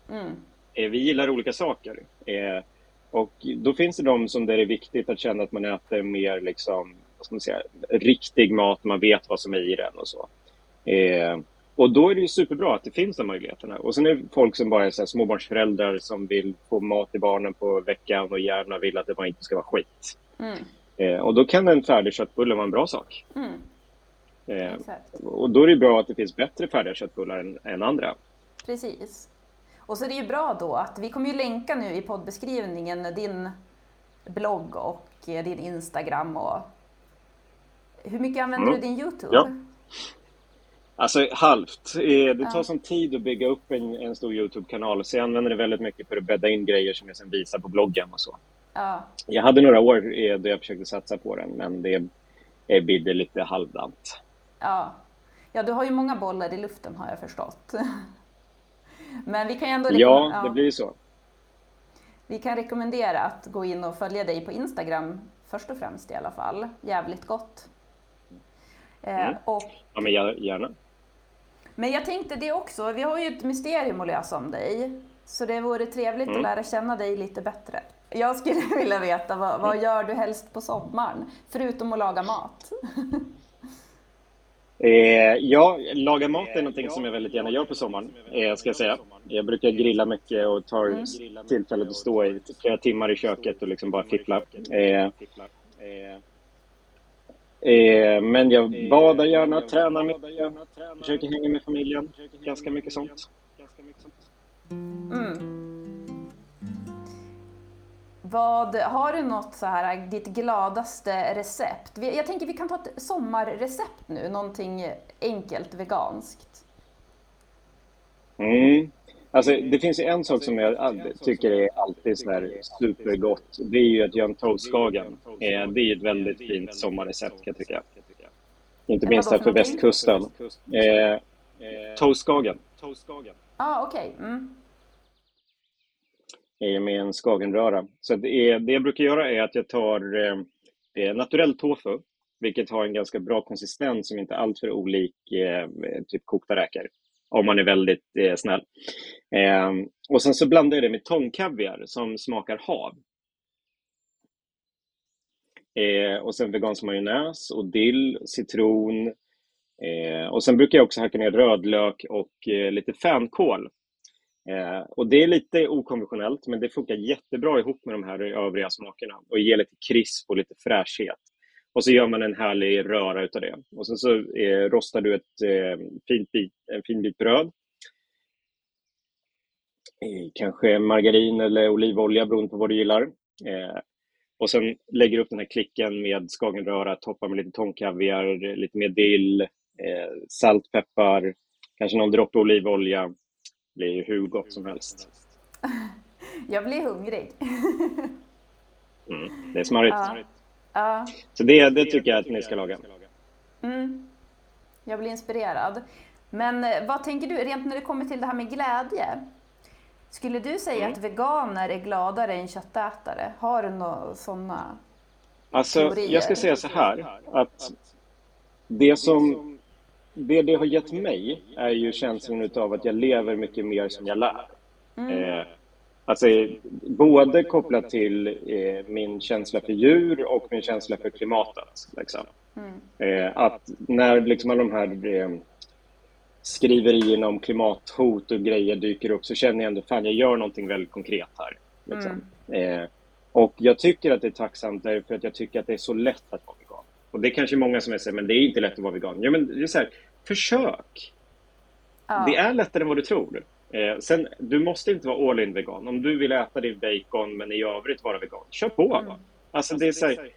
Okay. Mm. Eh, vi gillar olika saker. Eh, och då finns det de som där det är viktigt att känna att man äter mer liksom, vad ska man säga, riktig mat, man vet vad som är i den och så. Eh, och då är det ju superbra att det finns de möjligheterna. Och sen är det folk som bara är så småbarnsföräldrar som vill få mat till barnen på veckan och gärna vill att det bara inte ska vara skit. Mm. Eh, och då kan en färdig köttbulle vara en bra sak. Mm. Eh, och då är det bra att det finns bättre färdiga köttbullar än, än andra. Precis. Och så är det ju bra då att vi kommer ju länka nu i poddbeskrivningen din blogg och din Instagram och hur mycket använder mm. du din Youtube? Ja. Alltså halvt. Eh, det tar sån tid att bygga upp en, en stor Youtube-kanal så jag använder det väldigt mycket för att bädda in grejer som jag sen visar på bloggen och så. Ja. Jag hade några år eh, då jag försökte satsa på den men det eh, bidde lite halvdant. Ja. ja, du har ju många bollar i luften har jag förstått. men vi kan ju ändå... Ja, ja, det blir så. Vi kan rekommendera att gå in och följa dig på Instagram först och främst i alla fall. Jävligt gott. Mm. Och, ja, men gärna. Men jag tänkte det också, vi har ju ett mysterium att lösa om dig. Så det vore trevligt mm. att lära känna dig lite bättre. Jag skulle vilja veta, vad, vad gör du helst på sommaren? Förutom att laga mat. Eh, ja, laga mat är någonting som jag väldigt gärna gör på sommaren, eh, ska jag säga. Jag brukar grilla mycket och tar mm. tillfället att stå i flera timmar i köket och liksom bara fippla. Eh, Eh, men jag badar gärna, tränar mycket, försöker hänga med familjen. Ganska mycket sånt. Mm. Vad, har du något så här, ditt gladaste recept? Jag tänker vi kan ta ett sommarrecept nu, någonting enkelt veganskt. Mm. Alltså, det finns ju en sak som jag tycker är alltid så supergott. Det är ju att göra en toastskagen. Eh, det är ett väldigt fint sommarrecept kan jag tycka. Inte minst här för västkusten. Eh, toastskagen. Ja, ah, okej. Okay. Mm. Med en skagenröra. Så det, är, det jag brukar göra är att jag tar eh, naturell tofu, vilket har en ganska bra konsistens som inte är alltför olik eh, typ kokta räkor om man är väldigt eh, snäll. Eh, och sen så blandar jag det med tångkaviar som smakar hav. Eh, och sen vegansk majonnäs och dill, citron. Eh, och sen brukar jag också hacka ner rödlök och eh, lite fänkål. Eh, och det är lite okonventionellt, men det funkar jättebra ihop med de här övriga smakerna och ger lite krisp och lite fräschhet. Och så gör man en härlig röra utav det. Och sen så eh, rostar du ett eh, fint bit, en fin bit bröd. Eh, kanske margarin eller olivolja beroende på vad du gillar. Eh, och sen lägger du upp den här klicken med skagenröra, toppar med lite tångkaviar, lite mer dill, eh, salt, peppar, kanske någon droppe olivolja. Det blir ju hur gott som helst. Jag blir hungrig. Mm, det är smarrigt. Ja. Ja. Så det, det tycker jag att ni ska laga. Mm. Jag blir inspirerad. Men eh, vad tänker du rent när det kommer till det här med glädje? Skulle du säga Mm. att veganer är gladare än köttätare? Har du några sådana? Alltså, Teorier. jag ska säga så här, att det som det, det har gett mig är ju känslan utav att jag lever mycket mer som jag lär. Eh, alltså, både kopplat till eh, min känsla för djur och min känsla för klimatet. Liksom. Eh, att när liksom alla de här eh, skriverierna om klimathot och grejer dyker upp så känner jag ändå fan jag gör någonting väldigt konkret här. Liksom. Eh, och jag tycker att det är tacksamt därför att jag tycker att det är så lätt att vara vegan. Och det är kanske många som säger, men det är inte lätt att vara vegan. Ja, men det är så här, försök! Ja. Det är lättare än vad du tror. Eh, sen, du måste inte vara all in vegan. Om du vill äta din bacon men i övrigt vara vegan, kör på bara. Alltså det är så här,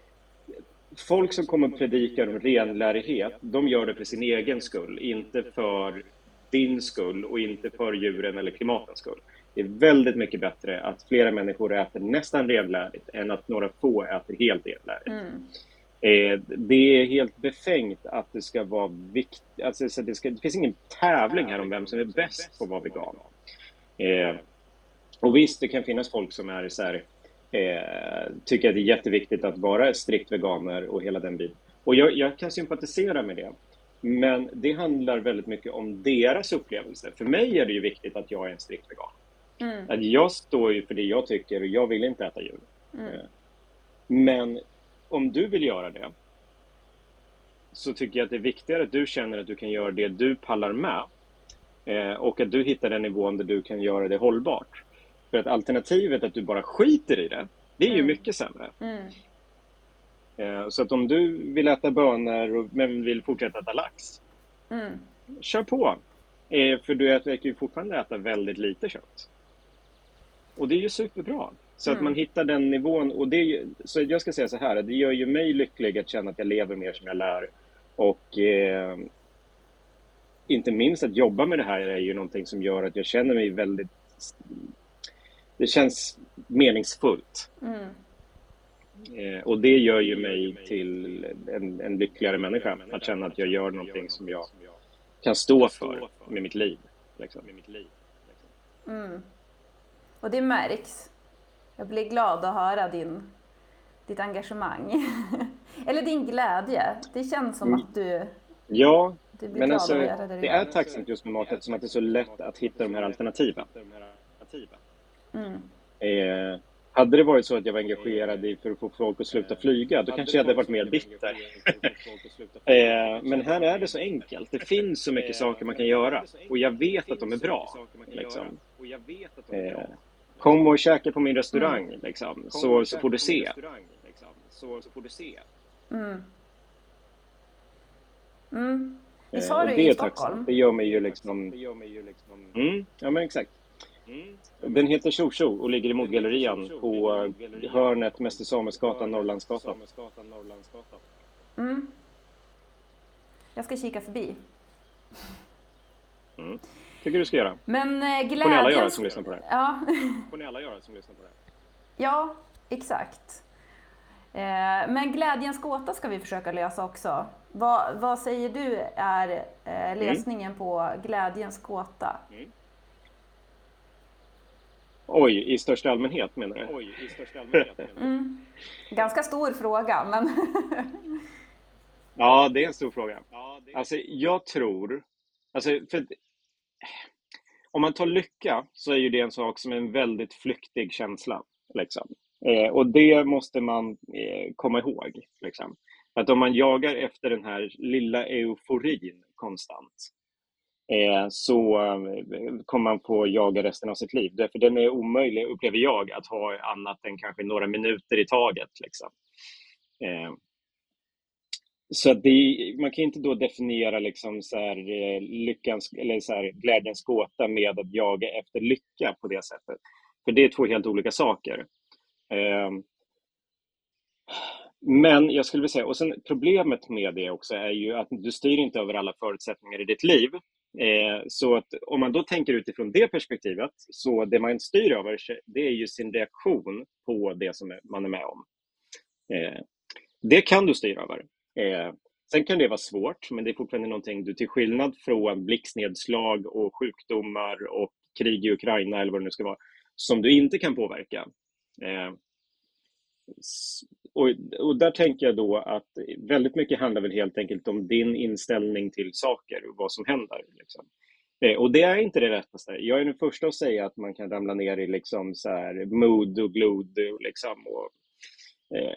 folk som kommer och predikar om renlärighet, de gör det för sin egen skull, inte för din skull och inte för djuren eller klimatens skull. Det är väldigt mycket bättre att flera människor äter nästan renlärigt än att några få äter helt renlärigt. Eh, det är helt befängt att det ska vara viktigt. Alltså, så det, ska, det finns ingen tävling här om vem som är bäst på att vara vegan. Eh, och visst, det kan finnas folk som är så här, eh, tycker att det är jätteviktigt att vara strikt veganer och hela den biten. Och jag, jag kan sympatisera med det. Men det handlar väldigt mycket om deras upplevelse. För mig är det ju viktigt att jag är en strikt vegan. Att jag står ju för det jag tycker och jag vill inte äta djur. Eh, Men om du vill göra det så tycker jag att det är viktigare att du känner att du kan göra det du pallar med eh, och att du hittar den nivån där du kan göra det hållbart. För att alternativet att du bara skiter i det, det är ju mycket sämre. Eh, Så att om du vill äta bönor men vill fortsätta äta lax, kör på! Eh, För du äter ju fortfarande äta väldigt lite kött. Och det är ju superbra. Så att man hittar den nivån. Och det så jag ska säga så här, det gör ju mig lycklig att känna att jag lever mer som jag lär. Och eh, inte minst att jobba med det här är ju någonting som gör att jag känner mig väldigt... Det känns meningsfullt. Eh, och det gör ju mig till en, en lyckligare människa. Att känna att jag gör någonting som jag kan stå för med mitt liv. Liksom. Och det märks. Jag blir glad att höra din, ditt engagemang. Eller din glädje. Det känns som att du, Ja, du blir men glad alltså, att göra det det är tacksamt just med mat eftersom att det är så lätt att hitta de här alternativen. Eh, hade det varit så att jag var engagerad i för att få folk att sluta flyga, då kanske jag hade varit mer bitter. eh, men här är det så enkelt. Det finns så mycket saker man kan göra och jag vet att de är bra. Liksom. Eh, kom och käka på min restaurang, liksom, så, så får du se. Visst Eh, har och du det i är Stockholm? tacksamt. Det gör mig ju liksom... Mm, ja, men exakt. Den heter Tjo Tjo och ligger i Modgallerian på eh, hörnet Mäster Samuelsgatan, Norrlandsgatan. Jag ska kika förbi. Tycker du ska göra. Men eh, får ni alla göra glädjen... som lyssnar på det här. Ja, får ni alla göra som lyssnar på det ja, exakt. Eh, Men glädjens gåta ska vi försöka lösa också. Vad, vad säger du är eh, Mm. lösningen på glädjens gåta? Oj, i största allmänhet menar du? Oj, i största allmänhet Ganska stor fråga, men Ja, det är en stor fråga. Alltså, jag tror... Alltså, för, om man tar lycka så är ju det en sak som är en väldigt flyktig känsla. Liksom. Eh, och det måste man eh, komma ihåg. Liksom. Att om man jagar efter den här lilla euforin konstant eh, så eh, kommer man få jaga resten av sitt liv. Därför den är omöjlig, upplever jag, att ha annat än kanske några minuter i taget. Liksom. Eh, så det, man kan inte då definiera liksom så här, eh, lyckans, eller så här, glädjens gåta med att jaga efter lycka på det sättet. För det är två helt olika saker. Eh, men jag skulle vilja säga, och sen problemet med det också är ju att du styr inte över alla förutsättningar i ditt liv. Eh, så att om man då tänker utifrån det perspektivet, så det man styr över, det är ju sin reaktion på det som man är med om. Eh, det kan du styra över. Eh, sen kan det vara svårt, men det är fortfarande någonting du till skillnad från blixtnedslag och sjukdomar och krig i Ukraina eller vad det nu ska vara, som du inte kan påverka. Eh, och, och, där tänker jag då att väldigt mycket handlar väl helt enkelt om din inställning till saker och vad som händer. Liksom. Eh, och det är inte det rättaste. Jag är den första att säga att man kan ramla ner i liksom så här mood och glod och, liksom, och eh,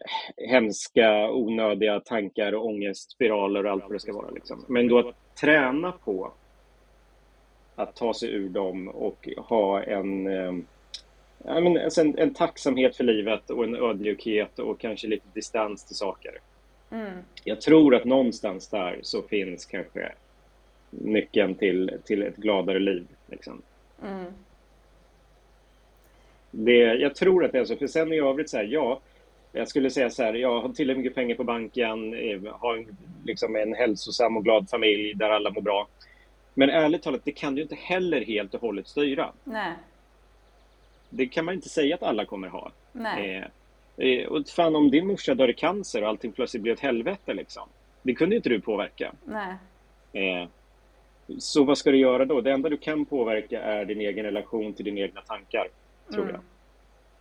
hemska, onödiga tankar och ångestspiraler och allt vad det ska vara. Liksom. Men då att träna på att ta sig ur dem och ha en, eh, alltså en, en, tacksamhet för livet och en ödmjukhet och kanske lite distans till saker. Mm. Jag tror att någonstans där så finns kanske nyckeln till, till ett gladare liv. Liksom. Mm. Det, jag tror att det är så, för sen i övrigt så här, ja, jag skulle säga så här, jag har tillräckligt mycket pengar på banken, eh, har en, liksom en hälsosam och glad familj där alla mår bra. Men ärligt talat, det kan du inte heller helt och hållet styra. Nej. Det kan man inte säga att alla kommer ha. Nej. Eh, eh, och fan, om din morsa dör i cancer och allting plötsligt blir ett helvete, liksom. Det kunde inte du påverka. Nej. Eh, så vad ska du göra då? Det enda du kan påverka är din egen relation till dina egna tankar, tror mm.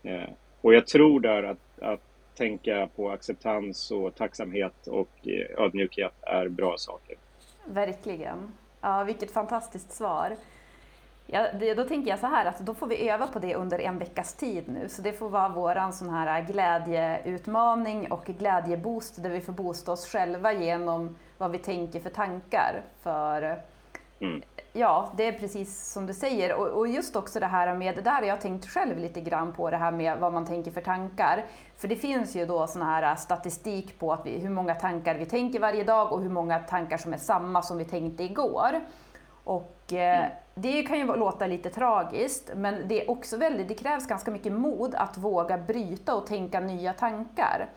jag. Eh, och jag tror där att, att tänka på acceptans och tacksamhet och eh, ödmjukhet är bra saker. Verkligen. Ja, vilket fantastiskt svar. Ja, då tänker jag så här att då får vi öva på det under en veckas tid nu. Så det får vara våran sån här glädjeutmaning och glädjeboost där vi får boosta oss själva genom vad vi tänker för tankar. För mm. Ja, det är precis som du säger. Och, och, just också det här med, det där har jag tänkt själv lite grann på, det här med vad man tänker för tankar. För det finns ju då sån här statistik på att vi, hur många tankar vi tänker varje dag och hur många tankar som är samma som vi tänkte igår. Och eh, mm. det kan ju låta lite tragiskt, men det är också väldigt, det krävs ganska mycket mod att våga bryta och tänka nya tankar.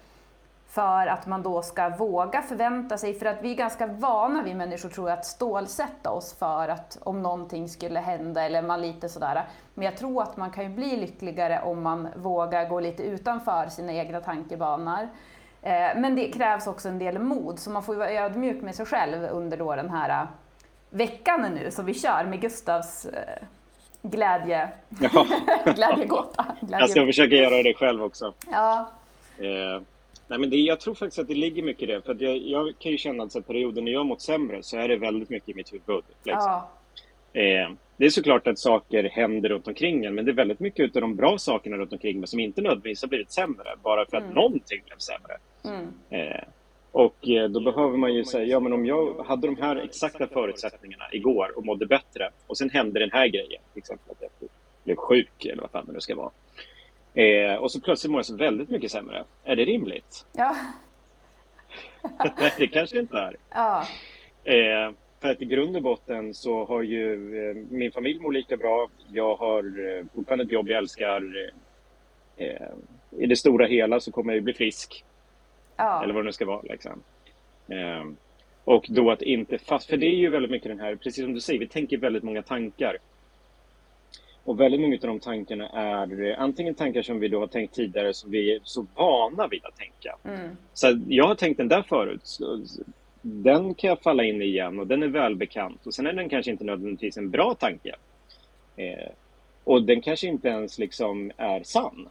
För att man då ska våga förvänta sig, för att vi är ganska vana vi människor tror jag att stålsätta oss för att om någonting skulle hända eller man lite sådär. Men jag tror att man kan ju bli lyckligare om man vågar gå lite utanför sina egna tankebanor. Eh, men det krävs också en del mod, så man får vara ödmjuk med sig själv under då den här eh, veckan nu som vi kör med Gustavs eh, glädje, ja. glädjegåta. Glädje... Jag ska försöka göra det själv också. Ja. Eh, Nej, men det, jag tror faktiskt att det ligger mycket i det. För jag, jag, kan ju känna att perioden när jag mått sämre så är det väldigt mycket i mitt huvud. Liksom. Ja. Eh, det är såklart att saker händer runt omkring en, men det är väldigt mycket av de bra sakerna runt omkring mig som inte nödvändigtvis har blivit sämre, bara för att mm. någonting blev sämre. Mm. Eh, och eh, då behöver man ju säga, ja men om jag hade de här exakta förutsättningarna igår och mådde bättre och sen hände den här grejen, till exempel att jag blev sjuk eller vad fan det nu ska vara. Eh, och så plötsligt mår jag så väldigt mycket sämre. Är det rimligt? Ja. Nej, det kanske inte är. Ja. Eh, för att i grund och botten så har ju eh, min familj mår lika bra. Jag har eh, fortfarande ett jobb jag älskar. Eh, I det stora hela så kommer jag ju bli frisk. Ja. Eller vad det nu ska vara. Liksom. Eh, och då att inte fast... För det är ju väldigt mycket den här, precis som du säger, vi tänker väldigt många tankar. Och väldigt många av de tankarna är antingen tankar som vi då har tänkt tidigare som vi är så vana vid att tänka. Mm. Så jag har tänkt den där förut. Så den kan jag falla in i igen och den är välbekant. Och sen är den kanske inte nödvändigtvis en bra tanke. Eh, och den kanske inte ens liksom är sann.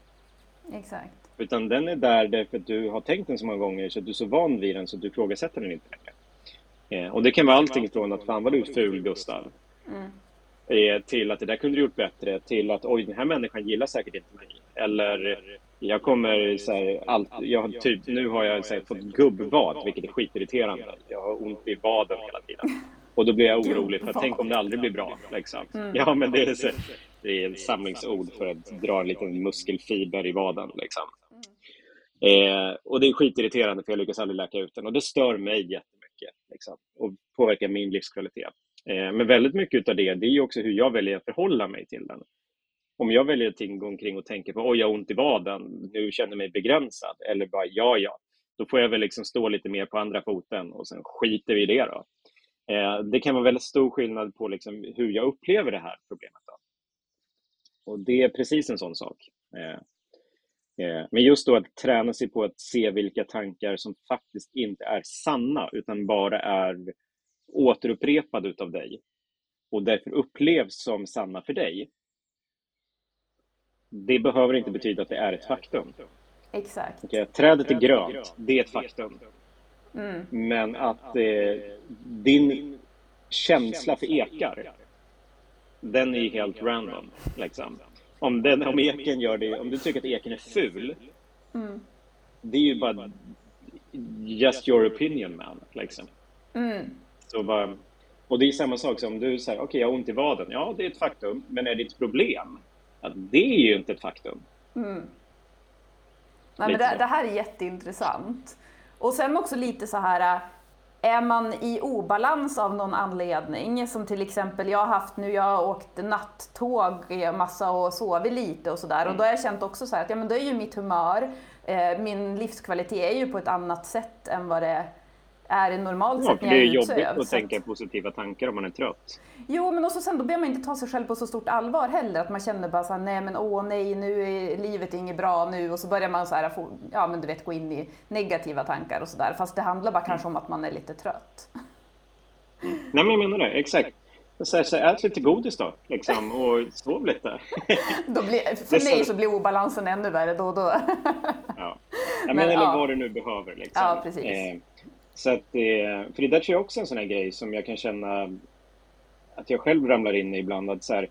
Exakt. Utan den är där därför att du har tänkt den så många gånger så att du är så van vid den så att du ifrågasätter den inte längre. Eh, och det kan vara allting från att fan vad du är ful Gustav. Mm. Eh, till att det där kunde du gjort bättre, till att oj, den här människan gillar säkert inte mig. Eller jag kommer så här, allt, jag, typ, nu har jag så här, fått gubbvad, vilket är skitirriterande. Jag har ont i vaden hela tiden. Och då blir jag orolig, för tänk om det aldrig blir bra. Liksom. Mm. Ja, men det är, så, det är ett samlingsord för att dra en liten muskelfiber i vaden. Liksom. Eh, och det är skitirriterande, för jag lyckas aldrig läka ut den. Och det stör mig jättemycket liksom, och påverkar min livskvalitet. Eh, men väldigt mycket av det, det är också hur jag väljer att förhålla mig till den. Om jag väljer att gå omkring och tänka på oj, jag har ont i vaden, nu känner jag mig begränsad, eller bara ja, ja, då får jag väl liksom stå lite mer på andra foten och sen skiter vi i det då. Eh, det kan vara väldigt stor skillnad på liksom hur jag upplever det här problemet. Då. Och det är precis en sån sak. Eh, men just då att träna sig på att se vilka tankar som faktiskt inte är sanna utan bara är återupprepade utav dig och därför upplevs som sanna för dig. Det behöver inte betyda att det är ett faktum. Exakt. Okay, trädet är grönt, det är ett faktum. Mm. Men att eh, din känsla för ekar, den är ju helt random. Liksom. Om, den, om eken gör det, om du tycker att eken är ful, mm. det är ju bara just your opinion man. Liksom. Mm. Så bara, och det är samma sak som du säger, okej okay, jag har ont i vaden. Ja, det är ett faktum, men är det ett problem? Ja, det är ju inte ett faktum. Mm. Nej, men det, det, här är jätteintressant. Och sen också lite så här, är man i obalans av någon anledning, som till exempel jag har haft nu, jag har åkt nattåg massa och sovit lite och sådär, mm. och då har jag känt också så här att ja men då är ju mitt humör, eh, min livskvalitet är ju på ett annat sätt än vad det är är normalt sett när jag är ute. Det är jobbigt att tänka positiva tankar om man är trött. Jo, men också sen då behöver man inte ta sig själv på så stort allvar heller. Att man känner bara såhär, nej men åh nej, nu är livet inget bra nu. Och så börjar man så här, ja men du vet, gå in i negativa tankar och sådär. Fast det handlar bara kanske om att man är lite trött. Mm. Nej, men jag menar det, exakt. Så, så ät lite godis då, liksom, och sov lite. då blir, för mig så blir obalansen ännu värre då och då. ja. men, men, eller ja. vad du nu behöver. Liksom. Ja, precis. Eh, så att det, för det där tror jag också är en sån här grej som jag kan känna att jag själv ramlar in i ibland. Att så här,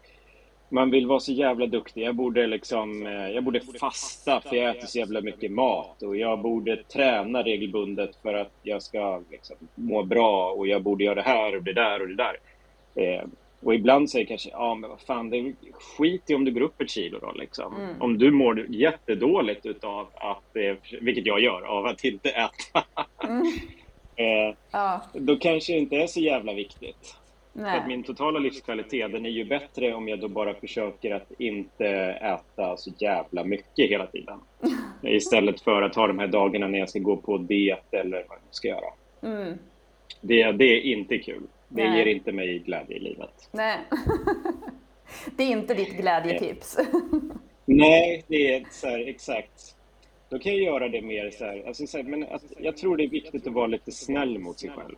man vill vara så jävla duktig. Jag borde, liksom, eh, jag borde fasta för jag äter så jävla mycket mat. Och jag borde träna regelbundet för att jag ska liksom, må bra. Och jag borde göra det här och det där och det där. Eh, och ibland säger kanske, ja men vad fan, det är skit i om du går upp ett kilo då liksom. Mm. Om du mår jättedåligt utav att, eh, vilket jag gör, av att inte äta. Mm. Eh, ja. Då kanske det inte är så jävla viktigt. Nej. För min totala livskvalitet den är ju bättre om jag då bara försöker att inte äta så jävla mycket hela tiden. Istället för att ha de här dagarna när jag ska gå på diet eller vad jag ska göra. Mm. Det, det är inte kul. Det Nej. ger inte mig glädje i livet. Nej. det är inte ditt glädjetips. Nej, det är så här, exakt. Då kan jag göra det mer så här, alltså så här, men att, jag tror det är viktigt att vara lite snäll mot sig själv.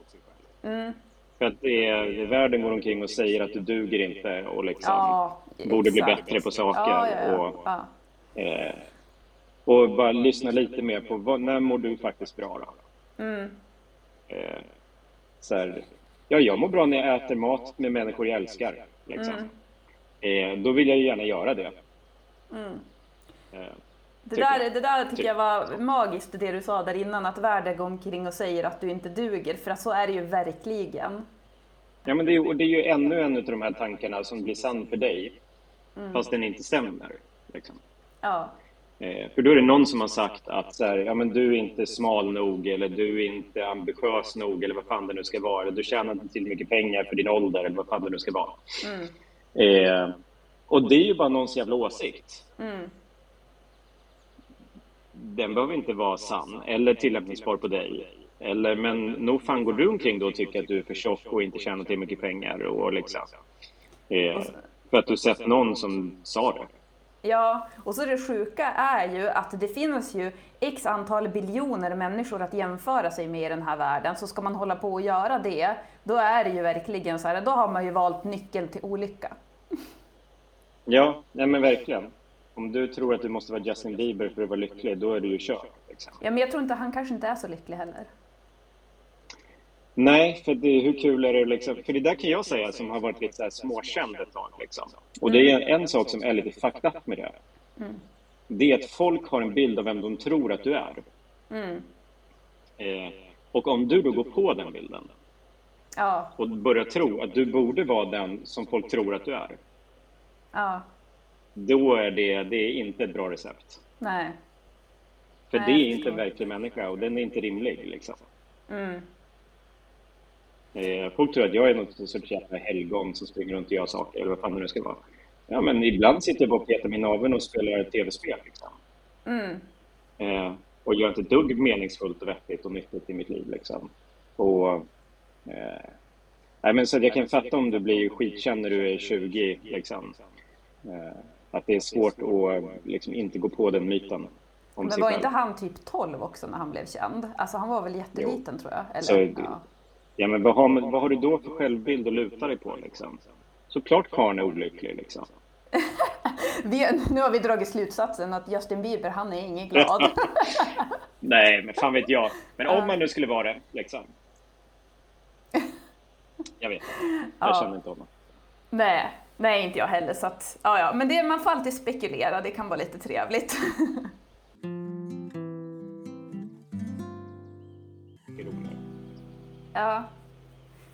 Mm. För att det är, världen går omkring och säger att du duger inte och liksom ja, borde bli bättre på saker. Ja, ja, och, eh, och bara lyssna lite mer på vad, när mår du faktiskt bra då? Mm. Eh, så här, ja, jag mår bra när jag äter mat med människor jag älskar. Liksom. Mm. Eh, då vill jag gärna göra det. Mm. Det där, det där tycker jag var magiskt, det du sa där innan, att världen går omkring och säger att du inte duger, för så är det ju verkligen. Ja, men det är, det är ju ännu en av de här tankarna som blir sann för dig, mm. fast den inte stämmer. Liksom. Ja. Eh, för då är det någon som har sagt att så här, ja, men du är inte smal nog, eller du är inte ambitiös nog, eller vad fan det nu ska vara. Du tjänar inte tillräckligt mycket pengar för din ålder, eller vad fan det nu ska vara. Mm. Eh, och det är ju bara någons jävla åsikt. Mm den behöver inte vara sann eller tillämpningsbar på dig. Eller, men nog fan går du omkring då och tycker att du är för tjock och inte tjänar till mycket pengar och liksom. Eh, för att du sett någon som sa det. Ja, och så det sjuka är ju att det finns ju x antal biljoner människor att jämföra sig med i den här världen. Så ska man hålla på och göra det, då är det ju verkligen så här, då har man ju valt nyckeln till olycka. Ja, nej men verkligen om du tror att du måste vara Justin Bieber för att vara lycklig, då är du ju kört. Liksom. Ja, men jag tror inte, han kanske inte är så lycklig heller. Nej, för det, hur kul är det liksom, för det där kan jag säga som har varit lite så här småkänd ett tag liksom. Och det är en, en sak som är lite fucked up med det. Mm. Det är att folk har en bild av vem de tror att du är. Mm. Eh, och om du då går på den bilden, Ja. Och börjar tro att du borde vara den som folk tror att du är. Ja. Då är det, det är inte ett bra recept. Nej. För Nej, det är inte en verklig människa och den är inte rimlig. Liksom. Mm. Eh, folk tror att jag är något sorts jävla helgon som springer runt och gör saker, eller vad fan det nu ska vara. Ja, men ibland sitter jag bara och petar min naveln och spelar ett tv-spel. Liksom. Mm. Eh, och gör inte ett dugg meningsfullt och vettigt och nyttigt i mitt liv. Liksom. Och, eh, nej, men så jag kan fatta om du blir skitkänd när du är 20. Liksom. Eh, att det är svårt att liksom, inte gå på den myten om Men var inte han typ 12 också när han blev känd? Alltså han var väl jätteliten tror jag? Eller? Så- ja. Ja, men vad har, vad har du då för självbild att luta dig på? Liksom? Såklart karln är olycklig. Liksom. vi, nu har vi dragit slutsatsen att Justin Bieber, han är ingen glad. Nej, men fan vet jag. Men om man nu skulle vara det, liksom. Jag vet inte. Jag Ja. känner inte honom. nej, nej inte jag heller. Så att, ja, ja. Men det, man får alltid spekulera, det kan vara lite trevligt. Ja.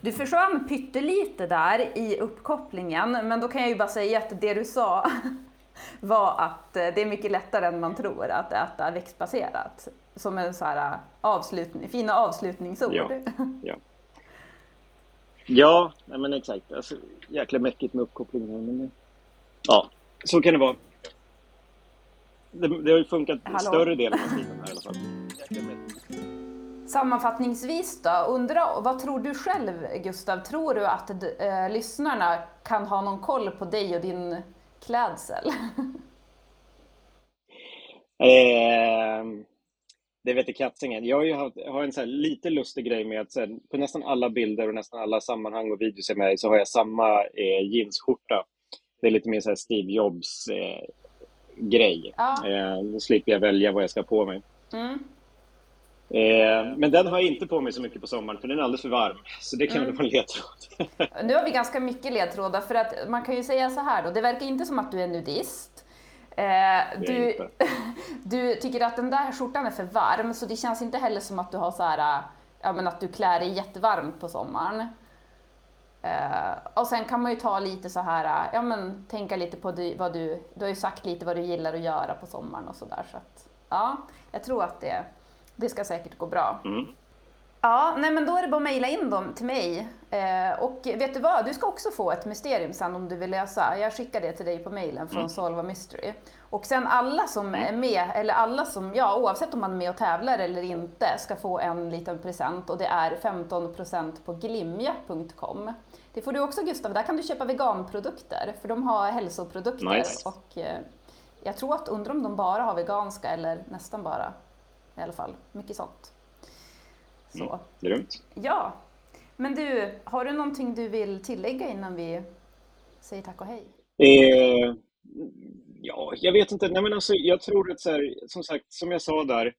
Du försvann pyttelite där i uppkopplingen, men då kan jag ju bara säga att det du sa var att eh, det är mycket lättare än man tror att äta växtbaserat. Som en så här eh, avslutning, fina avslutningsord. Ja. Ja, ja nej, men exakt. Alltså, jäkla mäckigt med uppkopplingen. Men... Ja, så kan det vara. Det, det har ju funkat Hallå? större delen av tiden här i alla fall. Sammanfattningsvis då, undra, vad tror du själv Gustav? Tror du att eh, lyssnarna kan ha någon koll på dig och din klädsel? Eh, det vet kattingen. Jag har ju haft, har en så lite lustig grej med att så här, på nästan alla bilder och nästan alla sammanhang och videos jag är med så har jag samma eh, jeansskjorta. Det är lite mer så här Steve Jobs eh, grej. Ja. Eh, då slipper jag välja vad jag ska ha på mig. Mm. Eh, men den har jag inte på mig så mycket på sommaren för den är alldeles för varm. Så det kan Mm. väl vara en ledtråd. Nu har vi ganska mycket ledtrådar för att man kan ju säga så här då, det verkar inte som att du är nudist. Eh, du, du tycker att den där skjortan är för varm så det känns inte heller som att du har så här, eh, ja men att du klär dig jättevarmt på sommaren. Eh, och sen kan man ju ta lite så här, eh, ja men tänka lite på du, vad du, du har ju sagt lite vad du gillar att göra på sommaren och sådär så att ja, jag tror att det, det ska säkert gå bra. Mm. Ja, nej men då är det bara att mejla in dem till mig. Eh, och vet du vad, du ska också få ett mysterium sen om du vill lösa. Jag skickar det till dig på mejlen från Solva Mystery. Och sen alla som är med, eller alla som, ja oavsett om man är med och tävlar eller inte, ska få en liten present och det är 15% på glimja.com. Det får du också Gustav, där kan du köpa veganprodukter för de har hälsoprodukter Nice. och eh, jag tror att, undrar om de bara har veganska eller nästan bara i alla fall, mycket sånt. Så. Grymt. Ja, men du, har du någonting du vill tillägga innan vi säger tack och hej? Eh, ja, jag vet inte. Nej, men alltså, jag tror att, så här, som sagt, som jag sa där, eh,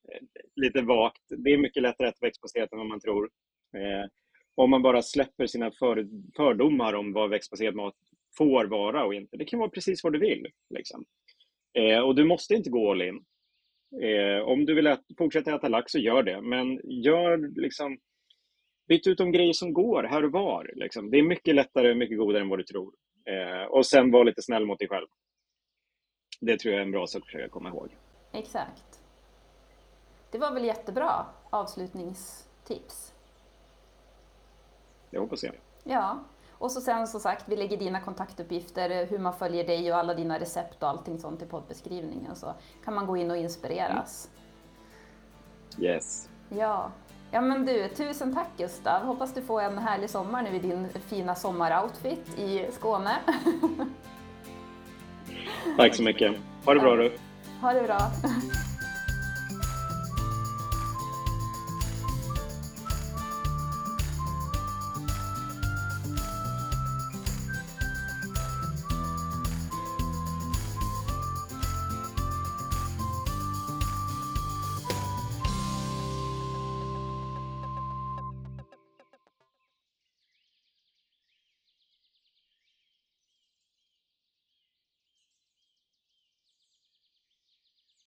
lite vagt, det är mycket lättare att växtbaserat än vad man tror. Eh, om man bara släpper sina för, fördomar om vad växtbaserad mat får vara och inte. Det kan vara precis vad du vill. Liksom. Eh, och du måste inte gå all in. Eh, om du vill ät, fortsätta äta lax så gör det, men gör liksom Byt ut de grejer som går här och var. Liksom. Det är mycket lättare och mycket godare än vad du tror. Eh, och sen var lite snäll mot dig själv. Det tror jag är en bra sak att försöka komma ihåg. Exakt. Det var väl jättebra avslutningstips. Det hoppas jag. Ja, och så sen som sagt, vi lägger dina kontaktuppgifter, hur man följer dig och alla dina recept och allting sånt i poddbeskrivningen så kan man gå in och inspireras. Yes. Ja. Ja men du, tusen tack Gustav. Hoppas du får en härlig sommar nu i din fina sommaroutfit i Skåne. Tack så mycket. Ha det bra du. Ha det bra.